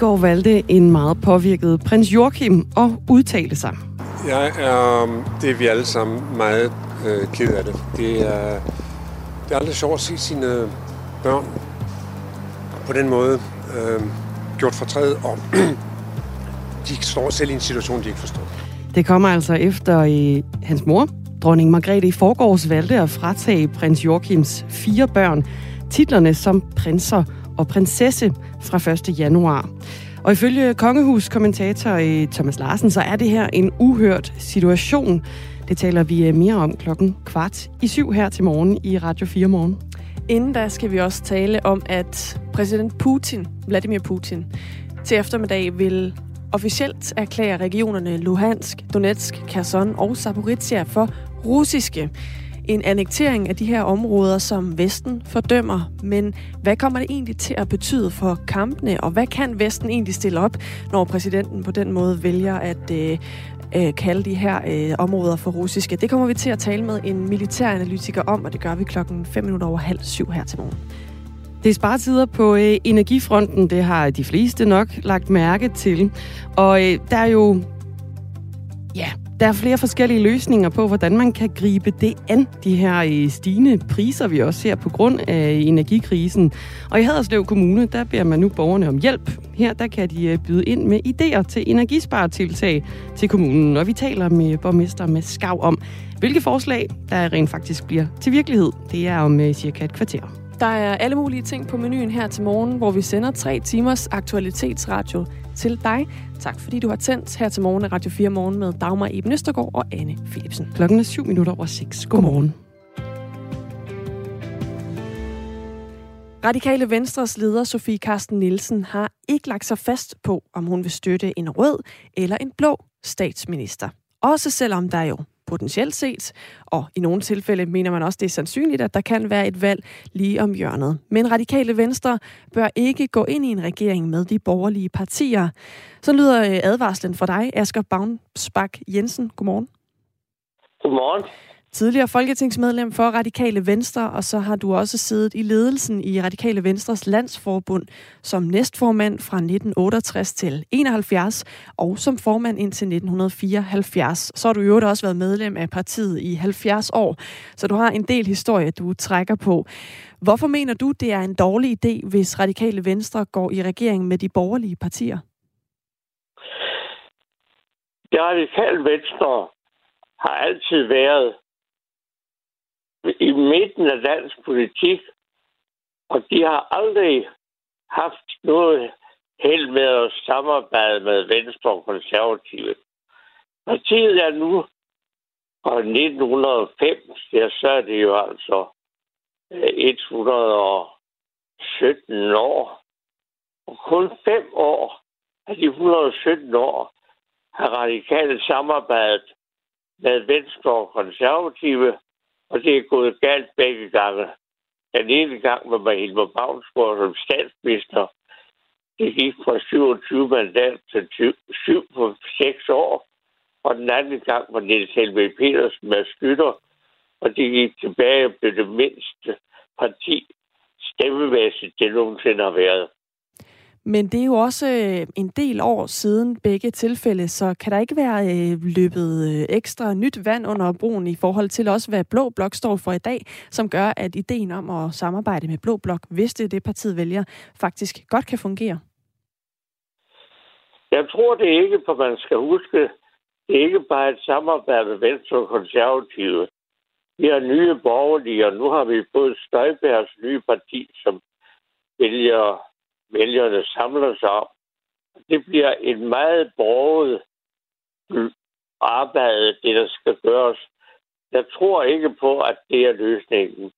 I går valgte en meget påvirket prins Joachim at udtale sig. Jeg er, øhm, det er vi alle sammen meget øh, ked af det. Det er, det er aldrig sjovt at se sine børn på den måde øh, gjort fortræd, og de står selv i en situation, de ikke forstår. Det kommer altså efter øh, hans mor, dronning Margrethe i forgårs valgte at fratage prins Joachims fire børn titlerne som prinser og prinsesse fra 1. januar. Og ifølge kongehuskommentator øh, Thomas Larsen, så er det her en uhørt situation. Det taler vi øh, mere om klokken kvart i syv her til morgen i Radio 4 Morgen. Inden da skal vi også tale om, at præsident Putin, Vladimir Putin, til eftermiddag vil officielt erklære regionerne Luhansk, Donetsk, Kherson og Zaporizhia for russiske. En annektering af de her områder, som Vesten fordømmer. Men hvad kommer det egentlig til at betyde for kampene, og hvad kan Vesten egentlig stille op, når præsidenten på den måde vælger at øh, øh, kalde de her øh, områder for russiske? Det kommer vi til at tale med en militæranalytiker om, og det gør vi klokken 5 minutter over halv syv her til morgen. Det er sparetider på øh, energifronten, det har de fleste nok lagt mærke til. Og øh, der er jo ja, der er flere forskellige løsninger på, hvordan man kan gribe det an, de her øh, stigende priser, vi også ser på grund af energikrisen. Og i Haderslev Kommune, der beder man nu borgerne om hjælp. Her der kan de øh, byde ind med idéer til energisparetiltag til kommunen. Og vi taler med borgmester med Skav om, hvilke forslag, der rent faktisk bliver til virkelighed. Det er om øh, cirka et kvarter. Der er alle mulige ting på menuen her til morgen, hvor vi sender tre timers aktualitetsradio til dig. Tak fordi du har tændt her til morgen af Radio 4 Morgen med Dagmar Eben Østergaard og Anne Philipsen. Klokken er 7 minutter over 6. Godmorgen. Radikale Venstres leder Sofie Karsten Nielsen har ikke lagt sig fast på, om hun vil støtte en rød eller en blå statsminister. Også selvom der jo potentielt set, og i nogle tilfælde mener man også, det er sandsynligt, at der kan være et valg lige om hjørnet. Men radikale venstre bør ikke gå ind i en regering med de borgerlige partier. Så lyder øh, advarslen for dig, Asger Baunsbak Jensen. Godmorgen. Godmorgen tidligere folketingsmedlem for Radikale Venstre, og så har du også siddet i ledelsen i Radikale Venstres landsforbund som næstformand fra 1968 til 71, og som formand indtil 1974. Så har du jo også været medlem af partiet i 70 år, så du har en del historie, du trækker på. Hvorfor mener du, det er en dårlig idé, hvis Radikale Venstre går i regering med de borgerlige partier? Det radikale venstre har altid været i midten af dansk politik, og de har aldrig haft noget held med at samarbejde med Venstre og Konservative. Partiet er nu fra 1905, ja, så er det jo altså øh, 117 år. Og kun fem år af de 117 år har radikale samarbejdet med Venstre og Konservative, og det er gået galt begge gange. Den ene gang var med Hilmar Bavnsgaard som statsminister. Det gik fra 27 mandat til 7 på 6 år. Og den anden gang var Niels Helve Petersen med skytter. Og det gik tilbage og blev det mindste parti stemmemæssigt, det nogensinde har været. Men det er jo også øh, en del år siden begge tilfælde, så kan der ikke være øh, løbet øh, ekstra nyt vand under broen i forhold til også, hvad Blå Blok står for i dag, som gør, at ideen om at samarbejde med Blå Blok, hvis det er det, partiet vælger, faktisk godt kan fungere? Jeg tror det ikke, for man skal huske, det er ikke bare et samarbejde med Venstre og Konservative. Vi har nye borgerlige, og nu har vi fået Støjbergs nye parti, som vælger vælgerne samler sig om. Det bliver et meget borget arbejde, det der skal gøres. Jeg tror ikke på, at det er løsningen.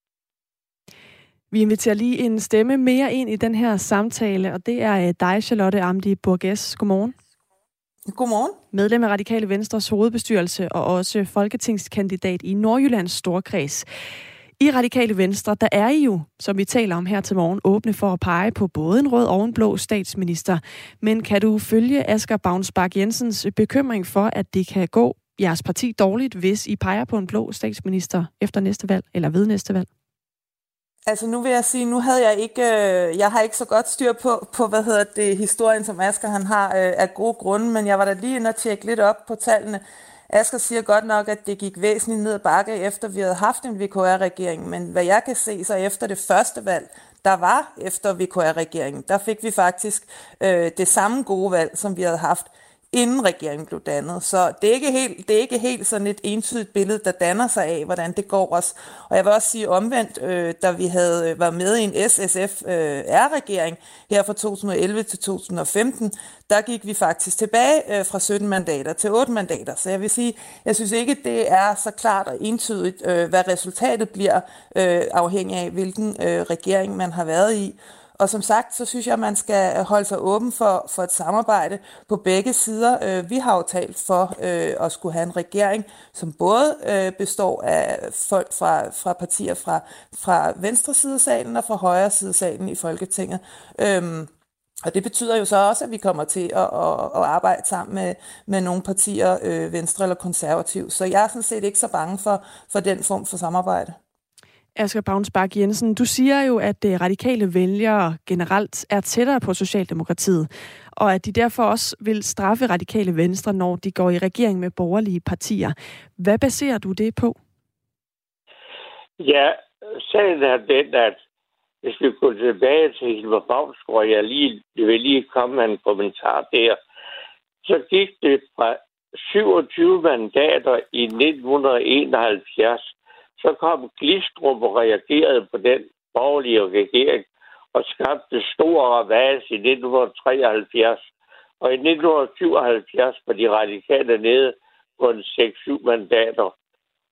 Vi inviterer lige en stemme mere ind i den her samtale, og det er øh, dig, Charlotte Amdi Burgess. Godmorgen. Godmorgen. Medlem af Radikale Venstres hovedbestyrelse og også folketingskandidat i Nordjyllands Storkreds. I Radikale Venstre, der er I jo, som vi taler om her til morgen, åbne for at pege på både en rød og en blå statsminister. Men kan du følge Asger Bavnsbak Jensens bekymring for, at det kan gå jeres parti dårligt, hvis I peger på en blå statsminister efter næste valg, eller ved næste valg? Altså nu vil jeg sige, nu havde jeg ikke, øh, jeg har ikke så godt styr på, på hvad hedder det, historien, som Asger han har øh, af gode grunde, men jeg var da lige inde og tjekke lidt op på tallene. Asger siger godt nok, at det gik væsentligt ned ad bakke, efter vi havde haft en VKR-regering, men hvad jeg kan se, så efter det første valg, der var efter VKR-regeringen, der fik vi faktisk øh, det samme gode valg, som vi havde haft inden regeringen blev dannet. Så det er ikke helt, det er ikke helt sådan et entydigt billede, der danner sig af, hvordan det går os. Og jeg vil også sige omvendt, øh, da vi havde øh, været med i en SSF-R-regering øh, her fra 2011 til 2015, der gik vi faktisk tilbage øh, fra 17 mandater til 8 mandater. Så jeg vil sige, jeg synes ikke, det er så klart og entydigt, øh, hvad resultatet bliver, øh, afhængig af, hvilken øh, regering man har været i. Og som sagt, så synes jeg, at man skal holde sig åben for, for et samarbejde på begge sider. Øh, vi har jo talt for øh, at skulle have en regering, som både øh, består af folk fra, fra partier fra, fra venstre side af salen og fra højre side af salen i Folketinget. Øhm, og det betyder jo så også, at vi kommer til at, at, at arbejde sammen med, med nogle partier, øh, venstre eller konservativ. Så jeg er sådan set ikke så bange for, for den form for samarbejde. Asger Bavnsbak Jensen, du siger jo, at det radikale vælgere generelt er tættere på Socialdemokratiet, og at de derfor også vil straffe radikale venstre, når de går i regering med borgerlige partier. Hvad baserer du det på? Ja, sagen er den, at hvis vi går tilbage til Hilmer Bavnsgaard, jeg lige, det vil lige komme med en kommentar der, så gik det fra 27 mandater i 1971 så kom Glistrup og reagerede på den borgerlige regering og skabte store ravage i 1973. Og i 1977 var de radikale nede på en 6-7 mandater.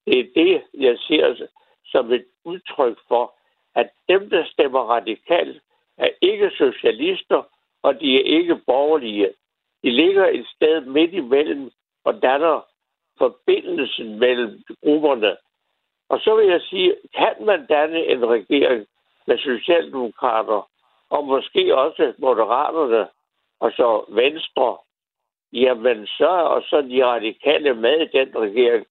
Det er det, jeg ser som et udtryk for, at dem, der stemmer radikalt, er ikke socialister, og de er ikke borgerlige. De ligger et sted midt imellem og danner forbindelsen mellem grupperne. Og så vil jeg sige, kan man danne en regering med Socialdemokrater, og måske også Moderaterne, og så Venstre, jamen så og så de radikale med i den regering,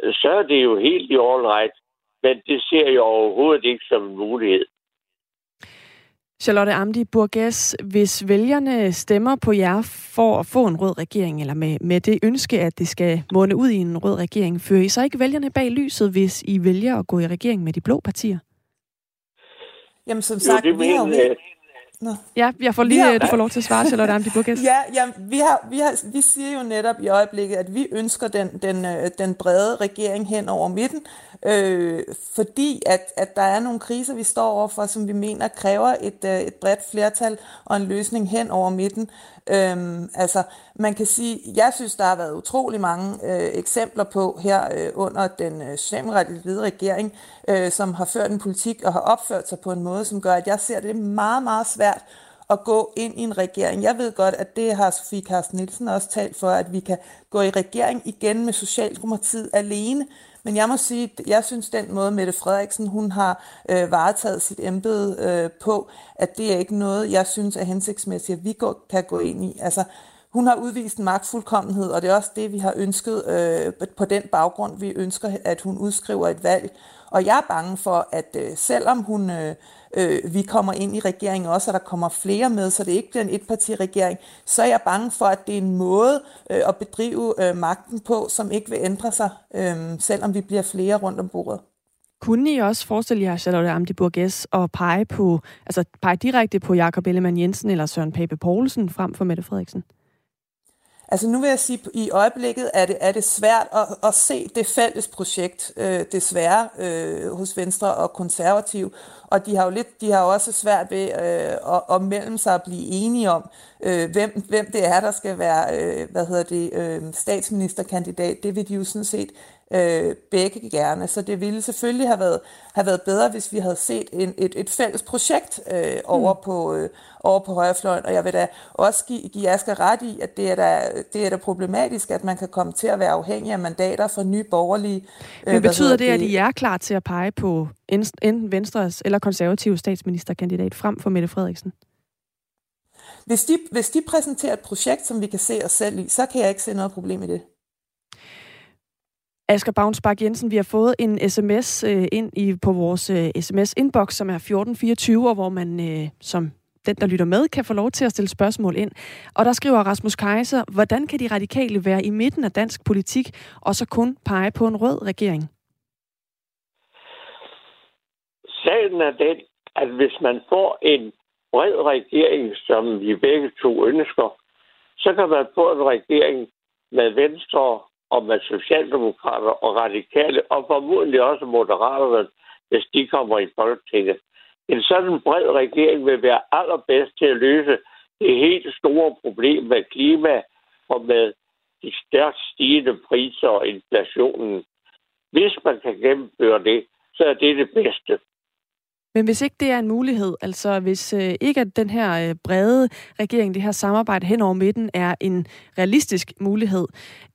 så er det jo helt i all right. Men det ser jeg overhovedet ikke som en mulighed. Charlotte Amdi Burgess, hvis vælgerne stemmer på jer for at få en rød regering, eller med, med det ønske, at det skal måne ud i en rød regering, fører I så ikke vælgerne bag lyset, hvis I vælger at gå i regering med de blå partier? Jamen som sagt, jo, det vi har jo... Nå. Ja, jeg får lige, har, du får lov til at svare, Charlotte Amdi Burgess. ja, ja vi, har, vi, har, vi siger jo netop i øjeblikket, at vi ønsker den, den, øh, den brede regering hen over midten, øh, fordi at, at der er nogle kriser, vi står overfor, som vi mener kræver et, øh, et bredt flertal og en løsning hen over midten. Øhm, altså, man kan sige, jeg synes, der har været utrolig mange øh, eksempler på her øh, under den øh, socialdemokratiske regering, øh, som har ført en politik og har opført sig på en måde, som gør, at jeg ser det meget, meget svært at gå ind i en regering. Jeg ved godt, at det har Sofie Carsten Nielsen også talt for, at vi kan gå i regering igen med Socialdemokratiet alene. Men jeg må sige, jeg synes, den måde, Mette Frederiksen hun har øh, varetaget sit embede øh, på, at det er ikke noget, jeg synes er hensigtsmæssigt, at vi går, kan gå ind i. Altså, hun har udvist en magtfuldkommenhed, og det er også det, vi har ønsket øh, på den baggrund. Vi ønsker, at hun udskriver et valg. Og jeg er bange for, at øh, selvom hun, øh, øh, vi kommer ind i regeringen også, og der kommer flere med, så det ikke bliver en etpartiregering, så er jeg bange for, at det er en måde øh, at bedrive øh, magten på, som ikke vil ændre sig, øh, selvom vi bliver flere rundt om bordet. Kunne I også forestille jer, Charlotte Amdi Burgess, at pege, på, altså pege direkte på Jakob Ellemann Jensen eller Søren Pape Poulsen frem for Mette Frederiksen? Altså nu vil jeg sige, at i øjeblikket er det, er det svært at, at se det fælles projekt, øh, desværre, øh, hos Venstre og Konservativ. Og de har jo lidt, de har også svært ved øh, at, at mellem sig at blive enige om, øh, hvem, hvem det er, der skal være øh, hvad hedder det, øh, statsministerkandidat. Det vil de jo sådan set øh, begge gerne. Så det ville selvfølgelig have været, have været bedre, hvis vi havde set en, et, et fælles projekt øh, over, mm. på, øh, over på højrefløjen. Og jeg vil da også give, give Asger ret i, at det er, da, det er da problematisk, at man kan komme til at være afhængig af mandater fra nye borgerlige... Øh, Men betyder det, det, at I er klar til at pege på enten Venstres eller konservative statsministerkandidat frem for Mette Frederiksen? Hvis de, hvis de præsenterer et projekt, som vi kan se os selv i, så kan jeg ikke se noget problem i det. Asger Bavnsbak Jensen, vi har fået en sms øh, ind i på vores øh, sms-inbox, som er 1424, og hvor man øh, som den, der lytter med, kan få lov til at stille spørgsmål ind. Og der skriver Rasmus Kaiser, hvordan kan de radikale være i midten af dansk politik, og så kun pege på en rød regering? Sagen er den, at hvis man får en bred regering, som vi begge to ønsker, så kan man få en regering med Venstre og at Socialdemokrater og Radikale, og formodentlig også Moderaterne, hvis de kommer i Folketinget. En sådan bred regering vil være allerbedst til at løse det helt store problem med klima og med de stærkt stigende priser og inflationen. Hvis man kan gennemføre det, så er det det bedste. Men hvis ikke det er en mulighed, altså hvis øh, ikke at den her øh, brede regering, det her samarbejde hen over midten, er en realistisk mulighed,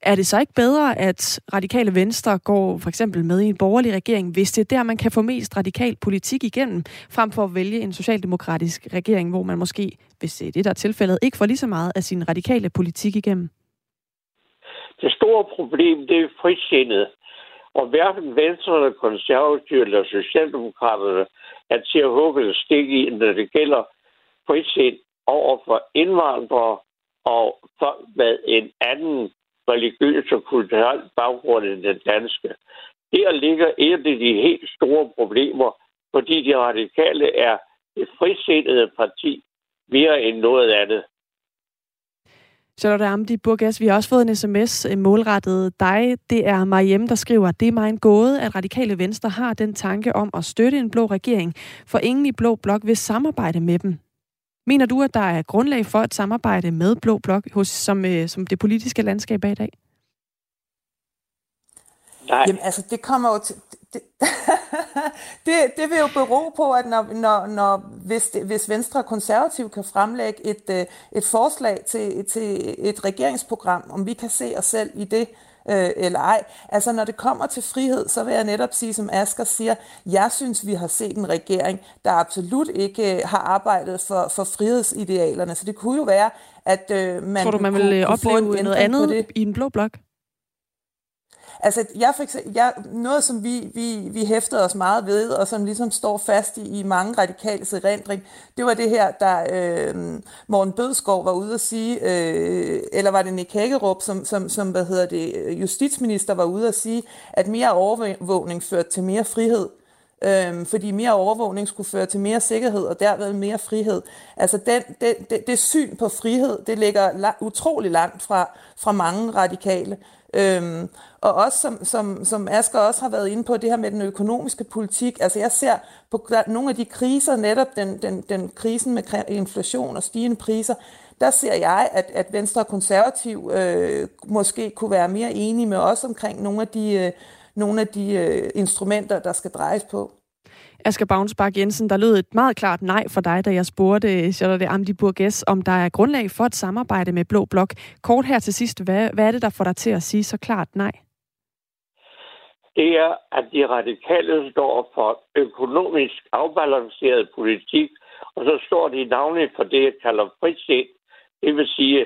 er det så ikke bedre, at radikale venstre går for eksempel med i en borgerlig regering, hvis det er der, man kan få mest radikal politik igennem, frem for at vælge en socialdemokratisk regering, hvor man måske, hvis det er der er tilfældet, ikke får lige så meget af sin radikale politik igennem? Det store problem, det er frisindet. Og hverken Venstre, Konservative eller Socialdemokraterne er til at hugge et stik i, når det gælder frisind over for indvandrere og folk med en anden religiøs og kulturel baggrund end den danske. Der ligger et af de helt store problemer, fordi de radikale er et frisindede parti mere end noget andet. Charlotte Amdi Burgas, vi har også fået en sms øh, målrettet dig. Det er Mariem, der skriver, det er mig en gåde, at radikale venstre har den tanke om at støtte en blå regering, for ingen i blå blok vil samarbejde med dem. Mener du, at der er grundlag for et samarbejde med blå blok, hos, som, øh, som det politiske landskab er i dag? Nej. Jamen altså, det kommer jo til... Det, det, det vil jo bero på, at når, når, når, hvis, det, hvis Venstre og Konservativ kan fremlægge et, øh, et forslag til, til et regeringsprogram, om vi kan se os selv i det, øh, eller ej. Altså når det kommer til frihed, så vil jeg netop sige, som Asger siger, jeg synes, vi har set en regering, der absolut ikke øh, har arbejdet for, for frihedsidealerne. Så det kunne jo være, at øh, man Tror du, man vil opleve noget andet i en blå blok? Altså, jeg for eksempel, jeg, noget, som vi, vi, vi hæftede os meget ved, og som ligesom står fast i, i mange radikale erindring, det var det her, der øh, Morten Bødskov var ude at sige, øh, eller var det Nick Hagerup, som, som, som hvad hedder det, justitsminister var ude at sige, at mere overvågning førte til mere frihed. Øhm, fordi mere overvågning skulle føre til mere sikkerhed og derved mere frihed. Altså den, den, det, det syn på frihed, det ligger la- utrolig langt fra, fra mange radikale. Øhm, og også som, som, som Asger også har været inde på, det her med den økonomiske politik. Altså jeg ser på nogle af de kriser, netop den, den, den krisen med inflation og stigende priser, der ser jeg, at, at Venstre og Konservativ øh, måske kunne være mere enige med os omkring nogle af de, øh, nogle af de øh, instrumenter, der skal drejes på. Asger Bavnsbak Jensen, der lød et meget klart nej for dig, da jeg spurgte Charlotte Amdi Burgess, om der er grundlag for et samarbejde med Blå Blok. Kort her til sidst, hvad, hvad er det, der får dig til at sige så klart nej? Det er, at de radikale står for økonomisk afbalanceret politik, og så står de navnligt for det, jeg kalder frisind. Det vil sige,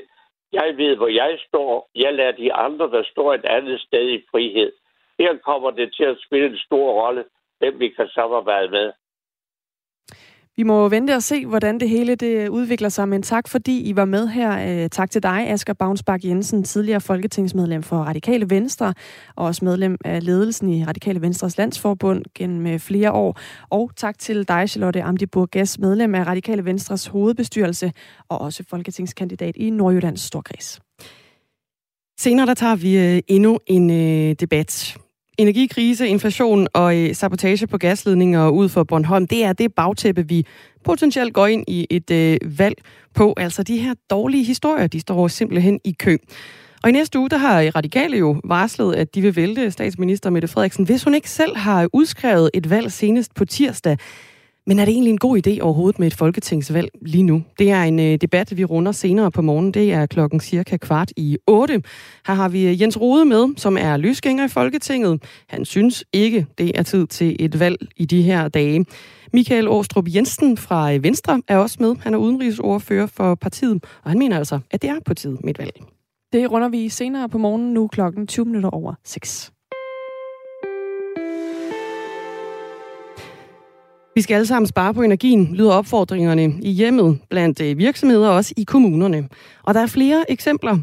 jeg ved, hvor jeg står. Jeg lader de andre, der står et andet sted i frihed. Her kommer det til at spille en stor rolle, hvem vi kan samarbejde med. Vi må vente og se, hvordan det hele det udvikler sig, men tak fordi I var med her. Øh, tak til dig, Asger Bavnsbak Jensen, tidligere folketingsmedlem for Radikale Venstre, og også medlem af ledelsen i Radikale Venstres Landsforbund gennem øh, flere år. Og tak til dig, Charlotte Amdi Burgess, medlem af Radikale Venstres hovedbestyrelse, og også folketingskandidat i Nordjyllands Storkreds. Senere der tager vi øh, endnu en debat Energikrise, inflation og øh, sabotage på gasledninger ud for Bornholm, det er det bagtæppe, vi potentielt går ind i et øh, valg på. Altså de her dårlige historier, de står simpelthen i kø. Og i næste uge, der har Radikale jo varslet, at de vil vælte statsminister Mette Frederiksen, hvis hun ikke selv har udskrevet et valg senest på tirsdag. Men er det egentlig en god idé overhovedet med et folketingsvalg lige nu? Det er en øh, debat, vi runder senere på morgen. Det er klokken cirka kvart i 8. Her har vi øh, Jens Rode med, som er løsgænger i Folketinget. Han synes ikke, det er tid til et valg i de her dage. Michael Åstrup Jensen fra øh, Venstre er også med. Han er udenrigsordfører for partiet, og han mener altså, at det er på tide med et valg. Det runder vi senere på morgen nu klokken 20 minutter over 6. Vi skal alle sammen spare på energien, lyder opfordringerne i hjemmet, blandt øh, virksomheder og også i kommunerne. Og der er flere eksempler,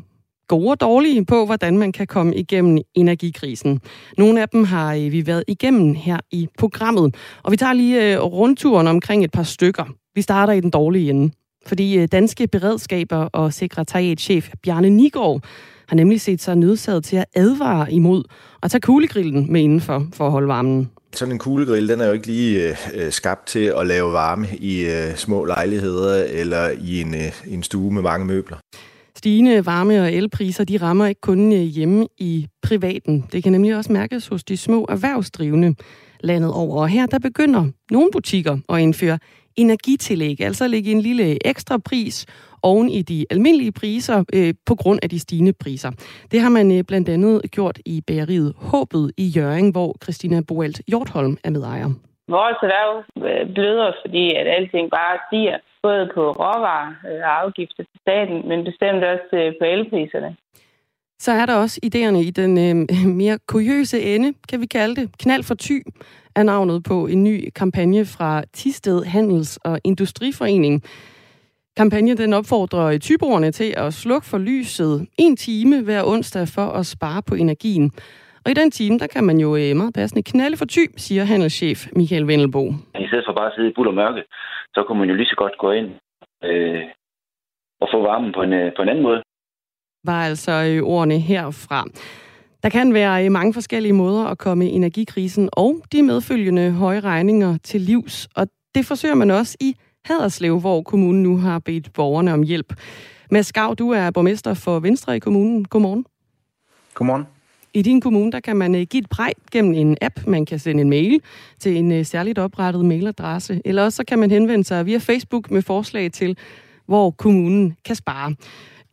gode og dårlige, på hvordan man kan komme igennem energikrisen. Nogle af dem har øh, vi været igennem her i programmet, og vi tager lige øh, rundturen omkring et par stykker. Vi starter i den dårlige ende, fordi danske beredskaber og sekretariatchef Bjarne Nigård har nemlig set sig nødsaget til at advare imod at tage kuglegrillen med indenfor for at holde varmen. Sådan en kuglegrill, den er jo ikke lige øh, skabt til at lave varme i øh, små lejligheder eller i en, øh, en stue med mange møbler. Stigende varme- og elpriser, de rammer ikke kun øh, hjemme i privaten. Det kan nemlig også mærkes hos de små erhvervsdrivende landet over. Og her der begynder nogle butikker at indføre energitillæg, altså lægge en lille ekstra pris oven i de almindelige priser øh, på grund af de stigende priser. Det har man øh, blandt andet gjort i bageriet Håbet i Jøring, hvor Christina Boelt Hjortholm er medejer. Vores erhverv øh, bløder, fordi at alting bare stiger, både på råvarer øh, og afgifter til staten, men bestemt også øh, på elpriserne. Så er der også idéerne i den øh, mere kuriøse ende, kan vi kalde det. Knald for ty er navnet på en ny kampagne fra Tisted Handels- og Industriforening. Kampagnen den opfordrer tyboerne til at slukke for lyset en time hver onsdag for at spare på energien. Og i den time, der kan man jo øh, meget passende knalde for ty, siger handelschef Michael Vendelbo. I stedet for bare at sidde i bulder mørke, så kunne man jo lige så godt gå ind øh, og få varmen på en, øh, på en anden måde. Var altså øh, ordene herfra. Der kan være mange forskellige måder at komme energikrisen og de medfølgende høje regninger til livs, og det forsøger man også i Haderslev, hvor kommunen nu har bedt borgerne om hjælp. Mads Skav, du er borgmester for Venstre i kommunen. Godmorgen. Godmorgen. I din kommune, der kan man øh, give et præg gennem en app. Man kan sende en mail til en øh, særligt oprettet mailadresse. Eller også så kan man henvende sig via Facebook med forslag til, hvor kommunen kan spare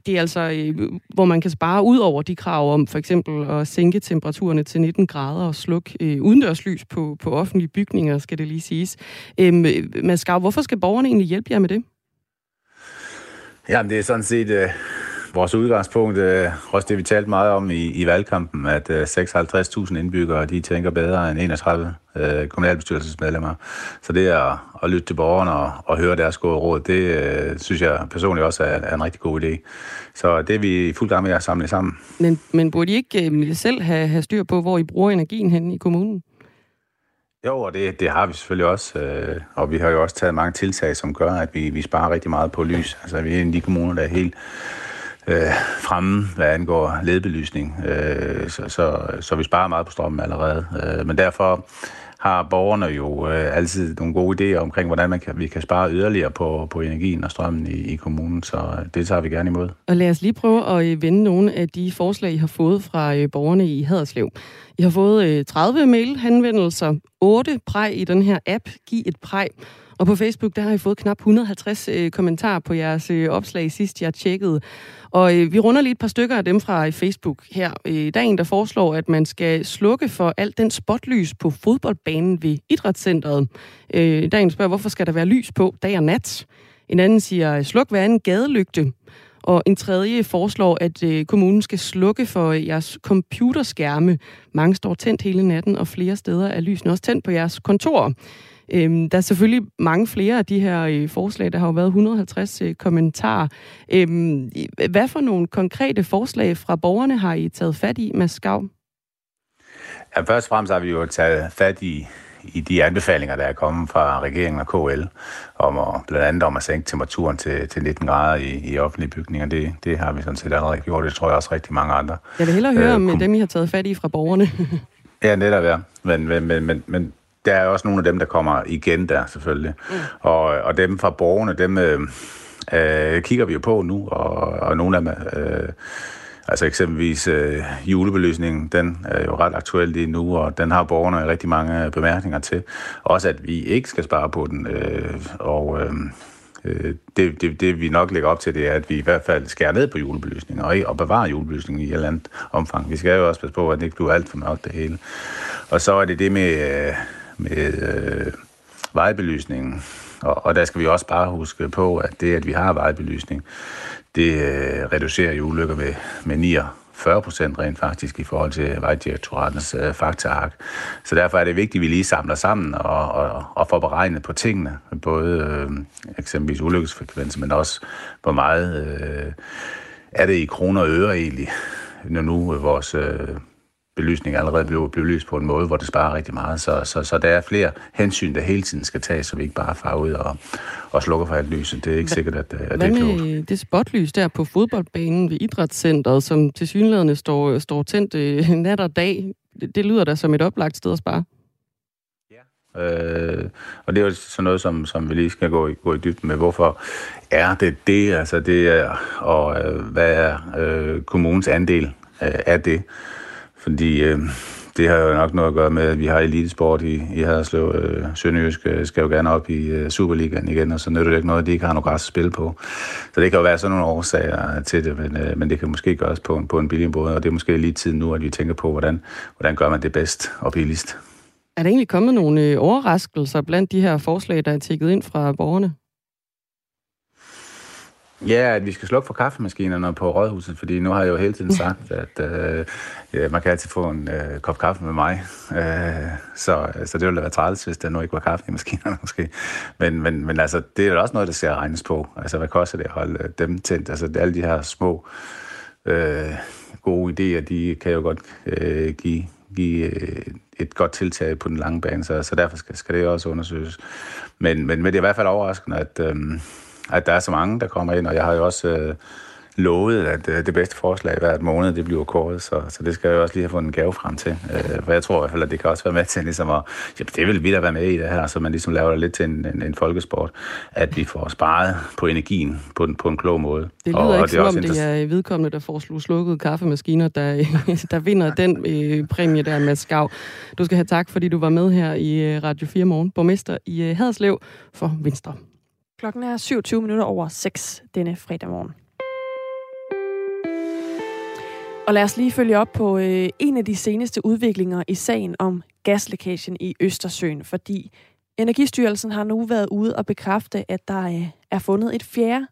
det er altså, øh, hvor man kan spare ud over de krav om for eksempel at sænke temperaturerne til 19 grader og slukke øh, udendørslys på, på offentlige bygninger, skal det lige siges. Øhm, øh, Mads Gav, hvorfor skal borgerne egentlig hjælpe jer med det? Jamen, det er sådan set øh, vores udgangspunkt, øh, også det vi talte meget om i, i valgkampen, at øh, 56.000 indbyggere, de tænker bedre end 31 øh, kommunalbestyrelsesmedlemmer. Så det at, at lytte til borgerne og, og høre deres gode råd, det øh, synes jeg personligt også er, er en rigtig god idé. Så det er vi i fuld gang med at samle sammen. Men, men burde I ikke øh, selv have, have styr på, hvor I bruger energien hen i kommunen? Jo, og det, det har vi selvfølgelig også, øh, og vi har jo også taget mange tiltag, som gør, at vi, vi sparer rigtig meget på lys. Altså vi er en af de kommuner, der er helt øh, fremme, hvad angår ledbelysning, øh, så, så, så vi sparer meget på strømmen allerede. Øh, men derfor har borgerne jo øh, altid nogle gode idéer omkring, hvordan man kan, vi kan spare yderligere på, på energien og strømmen i, i kommunen, så øh, det tager vi gerne imod. Og lad os lige prøve at øh, vende nogle af de forslag, I har fået fra øh, borgerne i Haderslev. I har fået øh, 30 mail-henvendelser, 8 præg i den her app, Giv et præg, og på Facebook, der har I fået knap 150 øh, kommentarer på jeres øh, opslag sidst, jeg tjekkede. Og øh, vi runder lige et par stykker af dem fra øh, Facebook her. Øh, der er en, der foreslår, at man skal slukke for alt den spotlys på fodboldbanen ved Idrætscenteret. Øh, der er en, der spørger, hvorfor skal der være lys på dag og nat? En anden siger, sluk hver en gadelygte. Og en tredje foreslår, at øh, kommunen skal slukke for øh, jeres computerskærme. Mange står tændt hele natten, og flere steder er lysene også tændt på jeres kontor. Øhm, der er selvfølgelig mange flere af de her øh, forslag. Der har jo været 150 øh, kommentarer. Øhm, hvad for nogle konkrete forslag fra borgerne har I taget fat i, Mads Skav? Ja, først og fremmest har vi jo taget fat i, i de anbefalinger, der er kommet fra regeringen og KL, om at, blandt andet om at sænke temperaturen til, til 19 grader i, i offentlige bygninger. Det, det har vi sådan set allerede gjort. Det tror jeg også rigtig mange andre. Jeg vil hellere høre øh, om dem, I har taget fat i fra borgerne. ja, netop ja. Men, men, men, men, men der er også nogle af dem, der kommer igen der selvfølgelig. Mm. Og, og dem fra borgerne, dem øh, øh, kigger vi jo på nu, og, og nogle af dem... Øh, Altså eksempelvis øh, julebelysningen, den er jo ret aktuel lige nu, og den har borgerne rigtig mange bemærkninger til. Også at vi ikke skal spare på den, øh, og øh, øh det, det, det vi nok lægger op til, det er, at vi i hvert fald skærer ned på julebelysningen, og, og bevarer julebelysningen i et eller andet omfang. Vi skal jo også passe på, at det ikke bliver alt for mørkt det hele. Og så er det det med... Øh, med øh, vejbelysningen. Og, og der skal vi også bare huske på, at det, at vi har vejbelysning, det øh, reducerer jo ulykker med, med 40 procent rent faktisk i forhold til Vejdirektoratens øh, faktaark. Så derfor er det vigtigt, at vi lige samler sammen og, og, og får beregnet på tingene. Både øh, eksempelvis ulykkesfrekvens, men også hvor meget øh, er det i kroner og øre egentlig, når nu vores øh, belysning allerede blev belyst på en måde, hvor det sparer rigtig meget. Så, så, så der er flere hensyn, der hele tiden skal tages, så vi ikke bare farer ud og, og slukker for alt lyset. Det er ikke Hva, sikkert, at, at det er klogt. Hvad det spotlys der på fodboldbanen ved Idrætscenteret, som til synligheden står, står tændt øh, nat og dag? Det, det lyder da som et oplagt sted at spare. Øh, og det er jo sådan noget, som, som vi lige skal gå i, gå i dybden med. Hvorfor er det det? Altså det er, og øh, hvad er øh, kommunens andel øh, af det? Fordi øh, det har jo nok noget at gøre med, at vi har elitesport i, i Haderslev. Øh, Sønderjysk øh, skal jo gerne op i øh, Superligaen igen, og så nytter det ikke noget, at de ikke har noget græs at spille på. Så det kan jo være sådan nogle årsager til det, men, øh, men det kan måske gøres på, på en billig måde, og det er måske lige tiden nu, at vi tænker på, hvordan, hvordan gør man det bedst og billigst. Er der egentlig kommet nogle øh, overraskelser blandt de her forslag, der er tækket ind fra borgerne? Ja, at vi skal slukke for kaffemaskinerne på rådhuset, fordi nu har jeg jo hele tiden sagt, at øh, ja, man kan altid få en øh, kop kaffe med mig. Øh, så, så det ville da være træls, hvis der nu ikke var kaffe i maskinerne måske. Men, men, men altså, det er også noget, der skal regnes på. Altså, hvad koster det at holde øh, dem tændt? Altså, alle de her små øh, gode idéer, de kan jo godt øh, give, give øh, et godt tiltag på den lange bane, så, så derfor skal, skal det også undersøges. Men, men, men det er i hvert fald overraskende, at... Øh, at der er så mange, der kommer ind, og jeg har jo også øh, lovet, at øh, det bedste forslag hver måned, det bliver kåret, så, så det skal jeg jo også lige have fået en gave frem til. Øh, for jeg tror i hvert fald, at det kan også være med til ligesom at, ja, det vil vi da være med i det her, så man ligesom laver det lidt til en, en, en folkesport, at vi får sparet på energien på, en, på en klog måde. Det lyder og, ikke og det som om det er vedkommende, der får slukket kaffemaskiner, der, der vinder den øh, præmie der med Skav. Du skal have tak, fordi du var med her i øh, Radio 4 Morgen, borgmester i øh, Haderslev for Venstre. Klokken er 27 minutter over 6 denne fredag morgen. Og lad os lige følge op på øh, en af de seneste udviklinger i sagen om gaslækagen i Østersøen, fordi Energistyrelsen har nu været ude og bekræfte, at der øh, er fundet et fjerde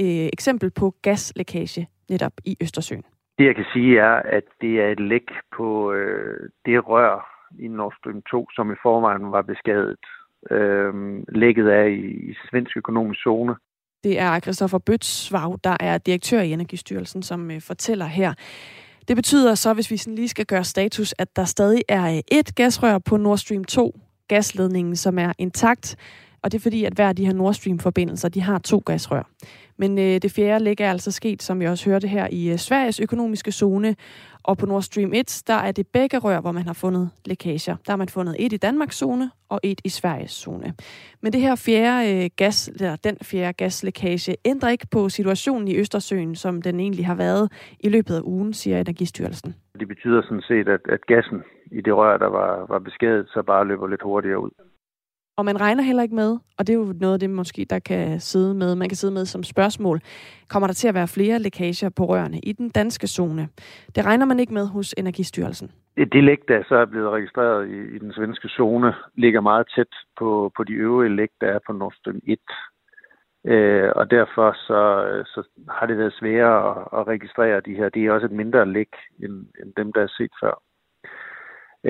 øh, eksempel på gaslækage netop i Østersøen. Det jeg kan sige er, at det er et læk på øh, det rør i Nord Stream 2, som i forvejen var beskadiget øh, lægget er i, i svensk økonomisk zone. Det er Christoffer Bøtsvav, der er direktør i Energistyrelsen, som øh, fortæller her. Det betyder så, hvis vi sådan lige skal gøre status, at der stadig er øh, et gasrør på Nord Stream 2, gasledningen, som er intakt. Og det er fordi, at hver af de her Nord Stream-forbindelser, de har to gasrør. Men øh, det fjerde ligger er altså sket, som vi også hørte her, i øh, Sveriges økonomiske zone. Og på Nord Stream 1, der er det begge rør, hvor man har fundet lækager. Der har man fundet et i Danmarks zone og et i Sveriges zone. Men det her fjerde øh, gas, eller den fjerde gaslækage ændrer ikke på situationen i Østersøen, som den egentlig har været i løbet af ugen, siger Energistyrelsen. Det betyder sådan set, at, at gassen i det rør, der var, var beskadiget, så bare løber lidt hurtigere ud. Og man regner heller ikke med, og det er jo noget af det, måske, der kan sidde med, man kan sidde med som spørgsmål, kommer der til at være flere lækager på rørene i den danske zone? Det regner man ikke med hos Energistyrelsen. Det læg, der så er blevet registreret i, i den svenske zone, ligger meget tæt på, på de øvrige læg, der er på Nord Stream 1. Øh, og derfor så, så har det været sværere at, at registrere de her. Det er også et mindre læg end, end dem, der er set før.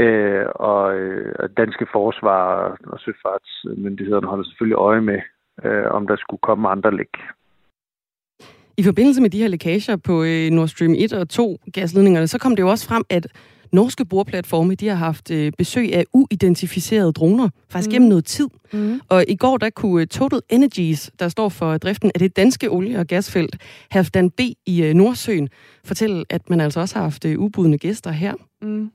Øh, og øh, danske forsvar og søfartsmyndighederne holder selvfølgelig øje med, øh, om der skulle komme andre læk. I forbindelse med de her lækager på øh, Nord Stream 1 og 2 gasledningerne, så kom det jo også frem, at norske boreplatforme, de har haft øh, besøg af uidentificerede droner, faktisk mm. gennem noget tid. Mm. Og i går, der kunne øh, Total Energies, der står for driften af det danske olie- og gasfelt, Halfdan B i øh, Nordsøen, fortælle, at man altså også har haft øh, ubudne gæster her. Mm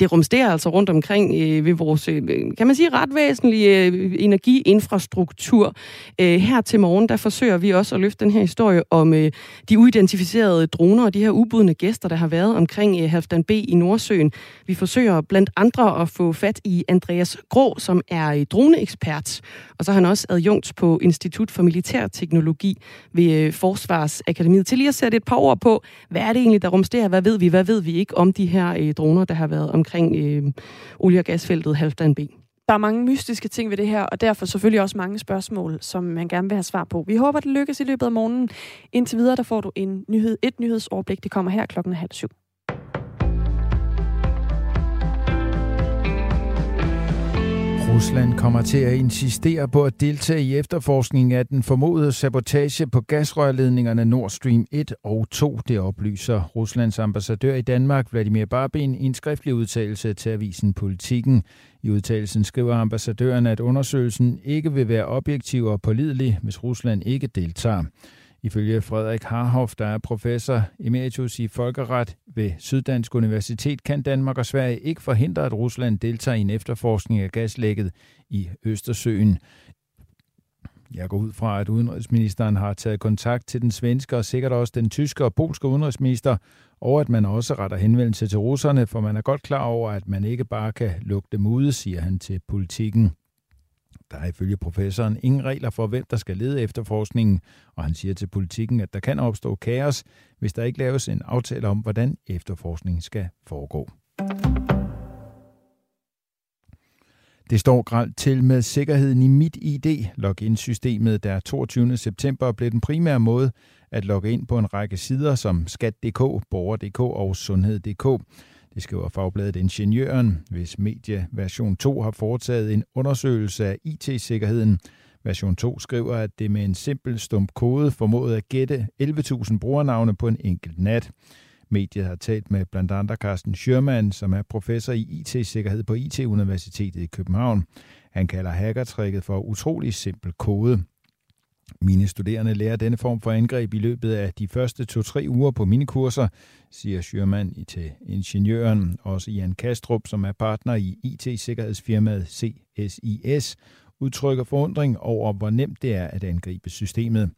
det rumsterer altså rundt omkring øh, ved vores, øh, kan man sige, ret væsentlige øh, energiinfrastruktur. Øh, her til morgen, der forsøger vi også at løfte den her historie om øh, de uidentificerede droner og de her ubudne gæster, der har været omkring øh, Halfdan B i Nordsøen. Vi forsøger blandt andre at få fat i Andreas Grå, som er øh, droneekspert, og så er han også adjunkt på Institut for Militærteknologi ved øh, Forsvarsakademiet. Til lige at sætte et par ord på, hvad er det egentlig, der rumsterer? Hvad ved vi? Hvad ved vi ikke om de her øh, droner, der har været omkring øh, olie- og gasfeltet Halvdan B? Der er mange mystiske ting ved det her, og derfor selvfølgelig også mange spørgsmål, som man gerne vil have svar på. Vi håber, det lykkes i løbet af morgenen. Indtil videre, der får du en nyhed, et nyhedsoverblik. Det kommer her klokken halv syv. Rusland kommer til at insistere på at deltage i efterforskningen af den formodede sabotage på gasrørledningerne Nord Stream 1 og 2. Det oplyser Ruslands ambassadør i Danmark, Vladimir Barbin, i en skriftlig udtalelse til avisen Politiken. I udtalelsen skriver ambassadøren, at undersøgelsen ikke vil være objektiv og pålidelig, hvis Rusland ikke deltager. Ifølge Frederik Harhoff, der er professor emeritus i folkeret ved Syddansk Universitet, kan Danmark og Sverige ikke forhindre, at Rusland deltager i en efterforskning af gaslægget i Østersøen. Jeg går ud fra, at udenrigsministeren har taget kontakt til den svenske og sikkert også den tyske og polske udenrigsminister, og at man også retter henvendelse til russerne, for man er godt klar over, at man ikke bare kan lukke dem ude, siger han til politikken. Der er ifølge professoren ingen regler for, hvem der skal lede efterforskningen, og han siger til politikken, at der kan opstå kaos, hvis der ikke laves en aftale om, hvordan efterforskningen skal foregå. Det står gralt til med sikkerheden i mit ID. Login-systemet, der 22. september blev den primære måde at logge ind på en række sider som skat.dk, borger.dk og sundhed.dk. Det skriver fagbladet Ingeniøren, hvis medie version 2 har foretaget en undersøgelse af IT-sikkerheden. Version 2 skriver, at det med en simpel stump kode formåede at gætte 11.000 brugernavne på en enkelt nat. Mediet har talt med blandt andre Carsten Schürmann, som er professor i IT-sikkerhed på IT-universitetet i København. Han kalder hackertrækket for utrolig simpel kode. Mine studerende lærer denne form for angreb i løbet af de første to-tre uger på mine kurser, siger Schürmann til ingeniøren. Også Jan Kastrup, som er partner i IT-sikkerhedsfirmaet CSIS, udtrykker forundring over, hvor nemt det er at angribe systemet.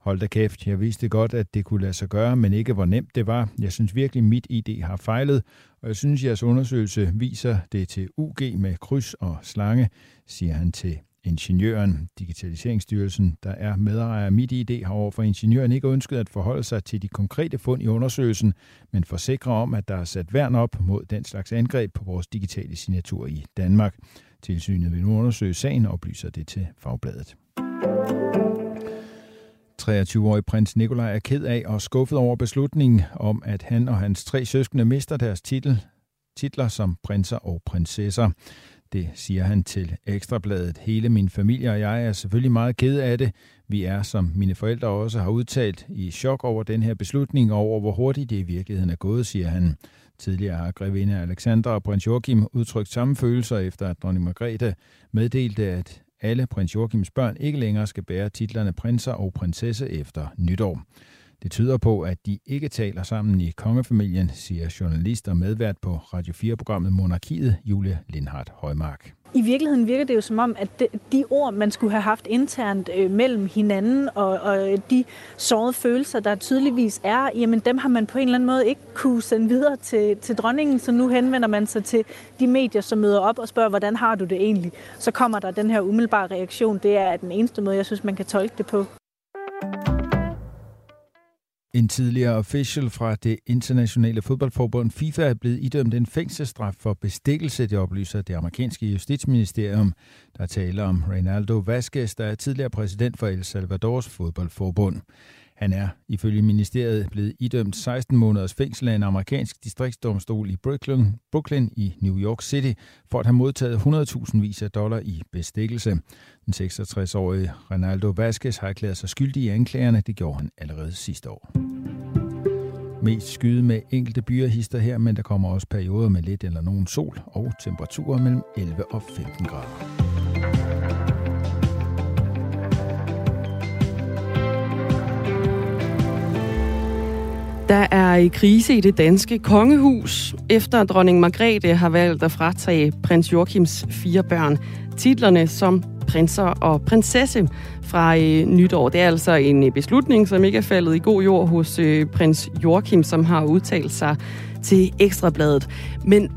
Hold da kæft, jeg vidste godt, at det kunne lade sig gøre, men ikke hvor nemt det var. Jeg synes virkelig, mit ID har fejlet, og jeg synes, jeres undersøgelse viser det til UG med kryds og slange, siger han til Ingeniøren, Digitaliseringsstyrelsen, der er medejer af MitID, har overfor ingeniøren ikke ønsket at forholde sig til de konkrete fund i undersøgelsen, men forsikrer om, at der er sat værn op mod den slags angreb på vores digitale signatur i Danmark. Tilsynet vil nu undersøge sagen og oplyser det til Fagbladet. 23-årig prins Nikolaj er ked af og skuffet over beslutningen om, at han og hans tre søskende mister deres titel, titler som prinser og prinsesser. Det siger han til Ekstrabladet. Hele min familie og jeg er selvfølgelig meget ked af det. Vi er, som mine forældre også har udtalt, i chok over den her beslutning og over, hvor hurtigt det i virkeligheden er gået, siger han. Tidligere har grevinde Alexandra og prins Joachim udtrykt samme følelser efter, at dronning Margrethe meddelte, at alle prins Joachims børn ikke længere skal bære titlerne prinser og prinsesse efter nytår. Det tyder på, at de ikke taler sammen i kongefamilien, siger journalist og medvært på Radio 4-programmet Monarkiet, Julie Lindhardt Højmark. I virkeligheden virker det jo som om, at de ord, man skulle have haft internt øh, mellem hinanden, og, og øh, de sårede følelser, der tydeligvis er, jamen dem har man på en eller anden måde ikke kunne sende videre til, til dronningen, så nu henvender man sig til de medier, som møder op og spørger, hvordan har du det egentlig? Så kommer der den her umiddelbare reaktion. Det er den eneste måde, jeg synes, man kan tolke det på. En tidligere official fra det internationale fodboldforbund FIFA er blevet idømt en fængselsstraf for bestikkelse, det oplyser det amerikanske justitsministerium. Der taler om Reynaldo Vasquez, der er tidligere præsident for El Salvadors fodboldforbund. Han er ifølge ministeriet blevet idømt 16 måneders fængsel af en amerikansk distriktsdomstol i Brooklyn, Brooklyn i New York City for at have modtaget 100.000 vis af dollar i bestikkelse. Den 66-årige Ronaldo Vasquez har erklæret sig skyldig i anklagerne. Det gjorde han allerede sidste år. Mest skyde med enkelte byer her, men der kommer også perioder med lidt eller nogen sol og temperaturer mellem 11 og 15 grader. Der er i krise i det danske kongehus, efter dronning Margrethe har valgt at fratage prins Joachims fire børn titlerne som prinser og prinsesse fra øh, nytår. Det er altså en øh, beslutning, som ikke er faldet i god jord hos øh, prins Joachim, som har udtalt sig til Ekstrabladet. Men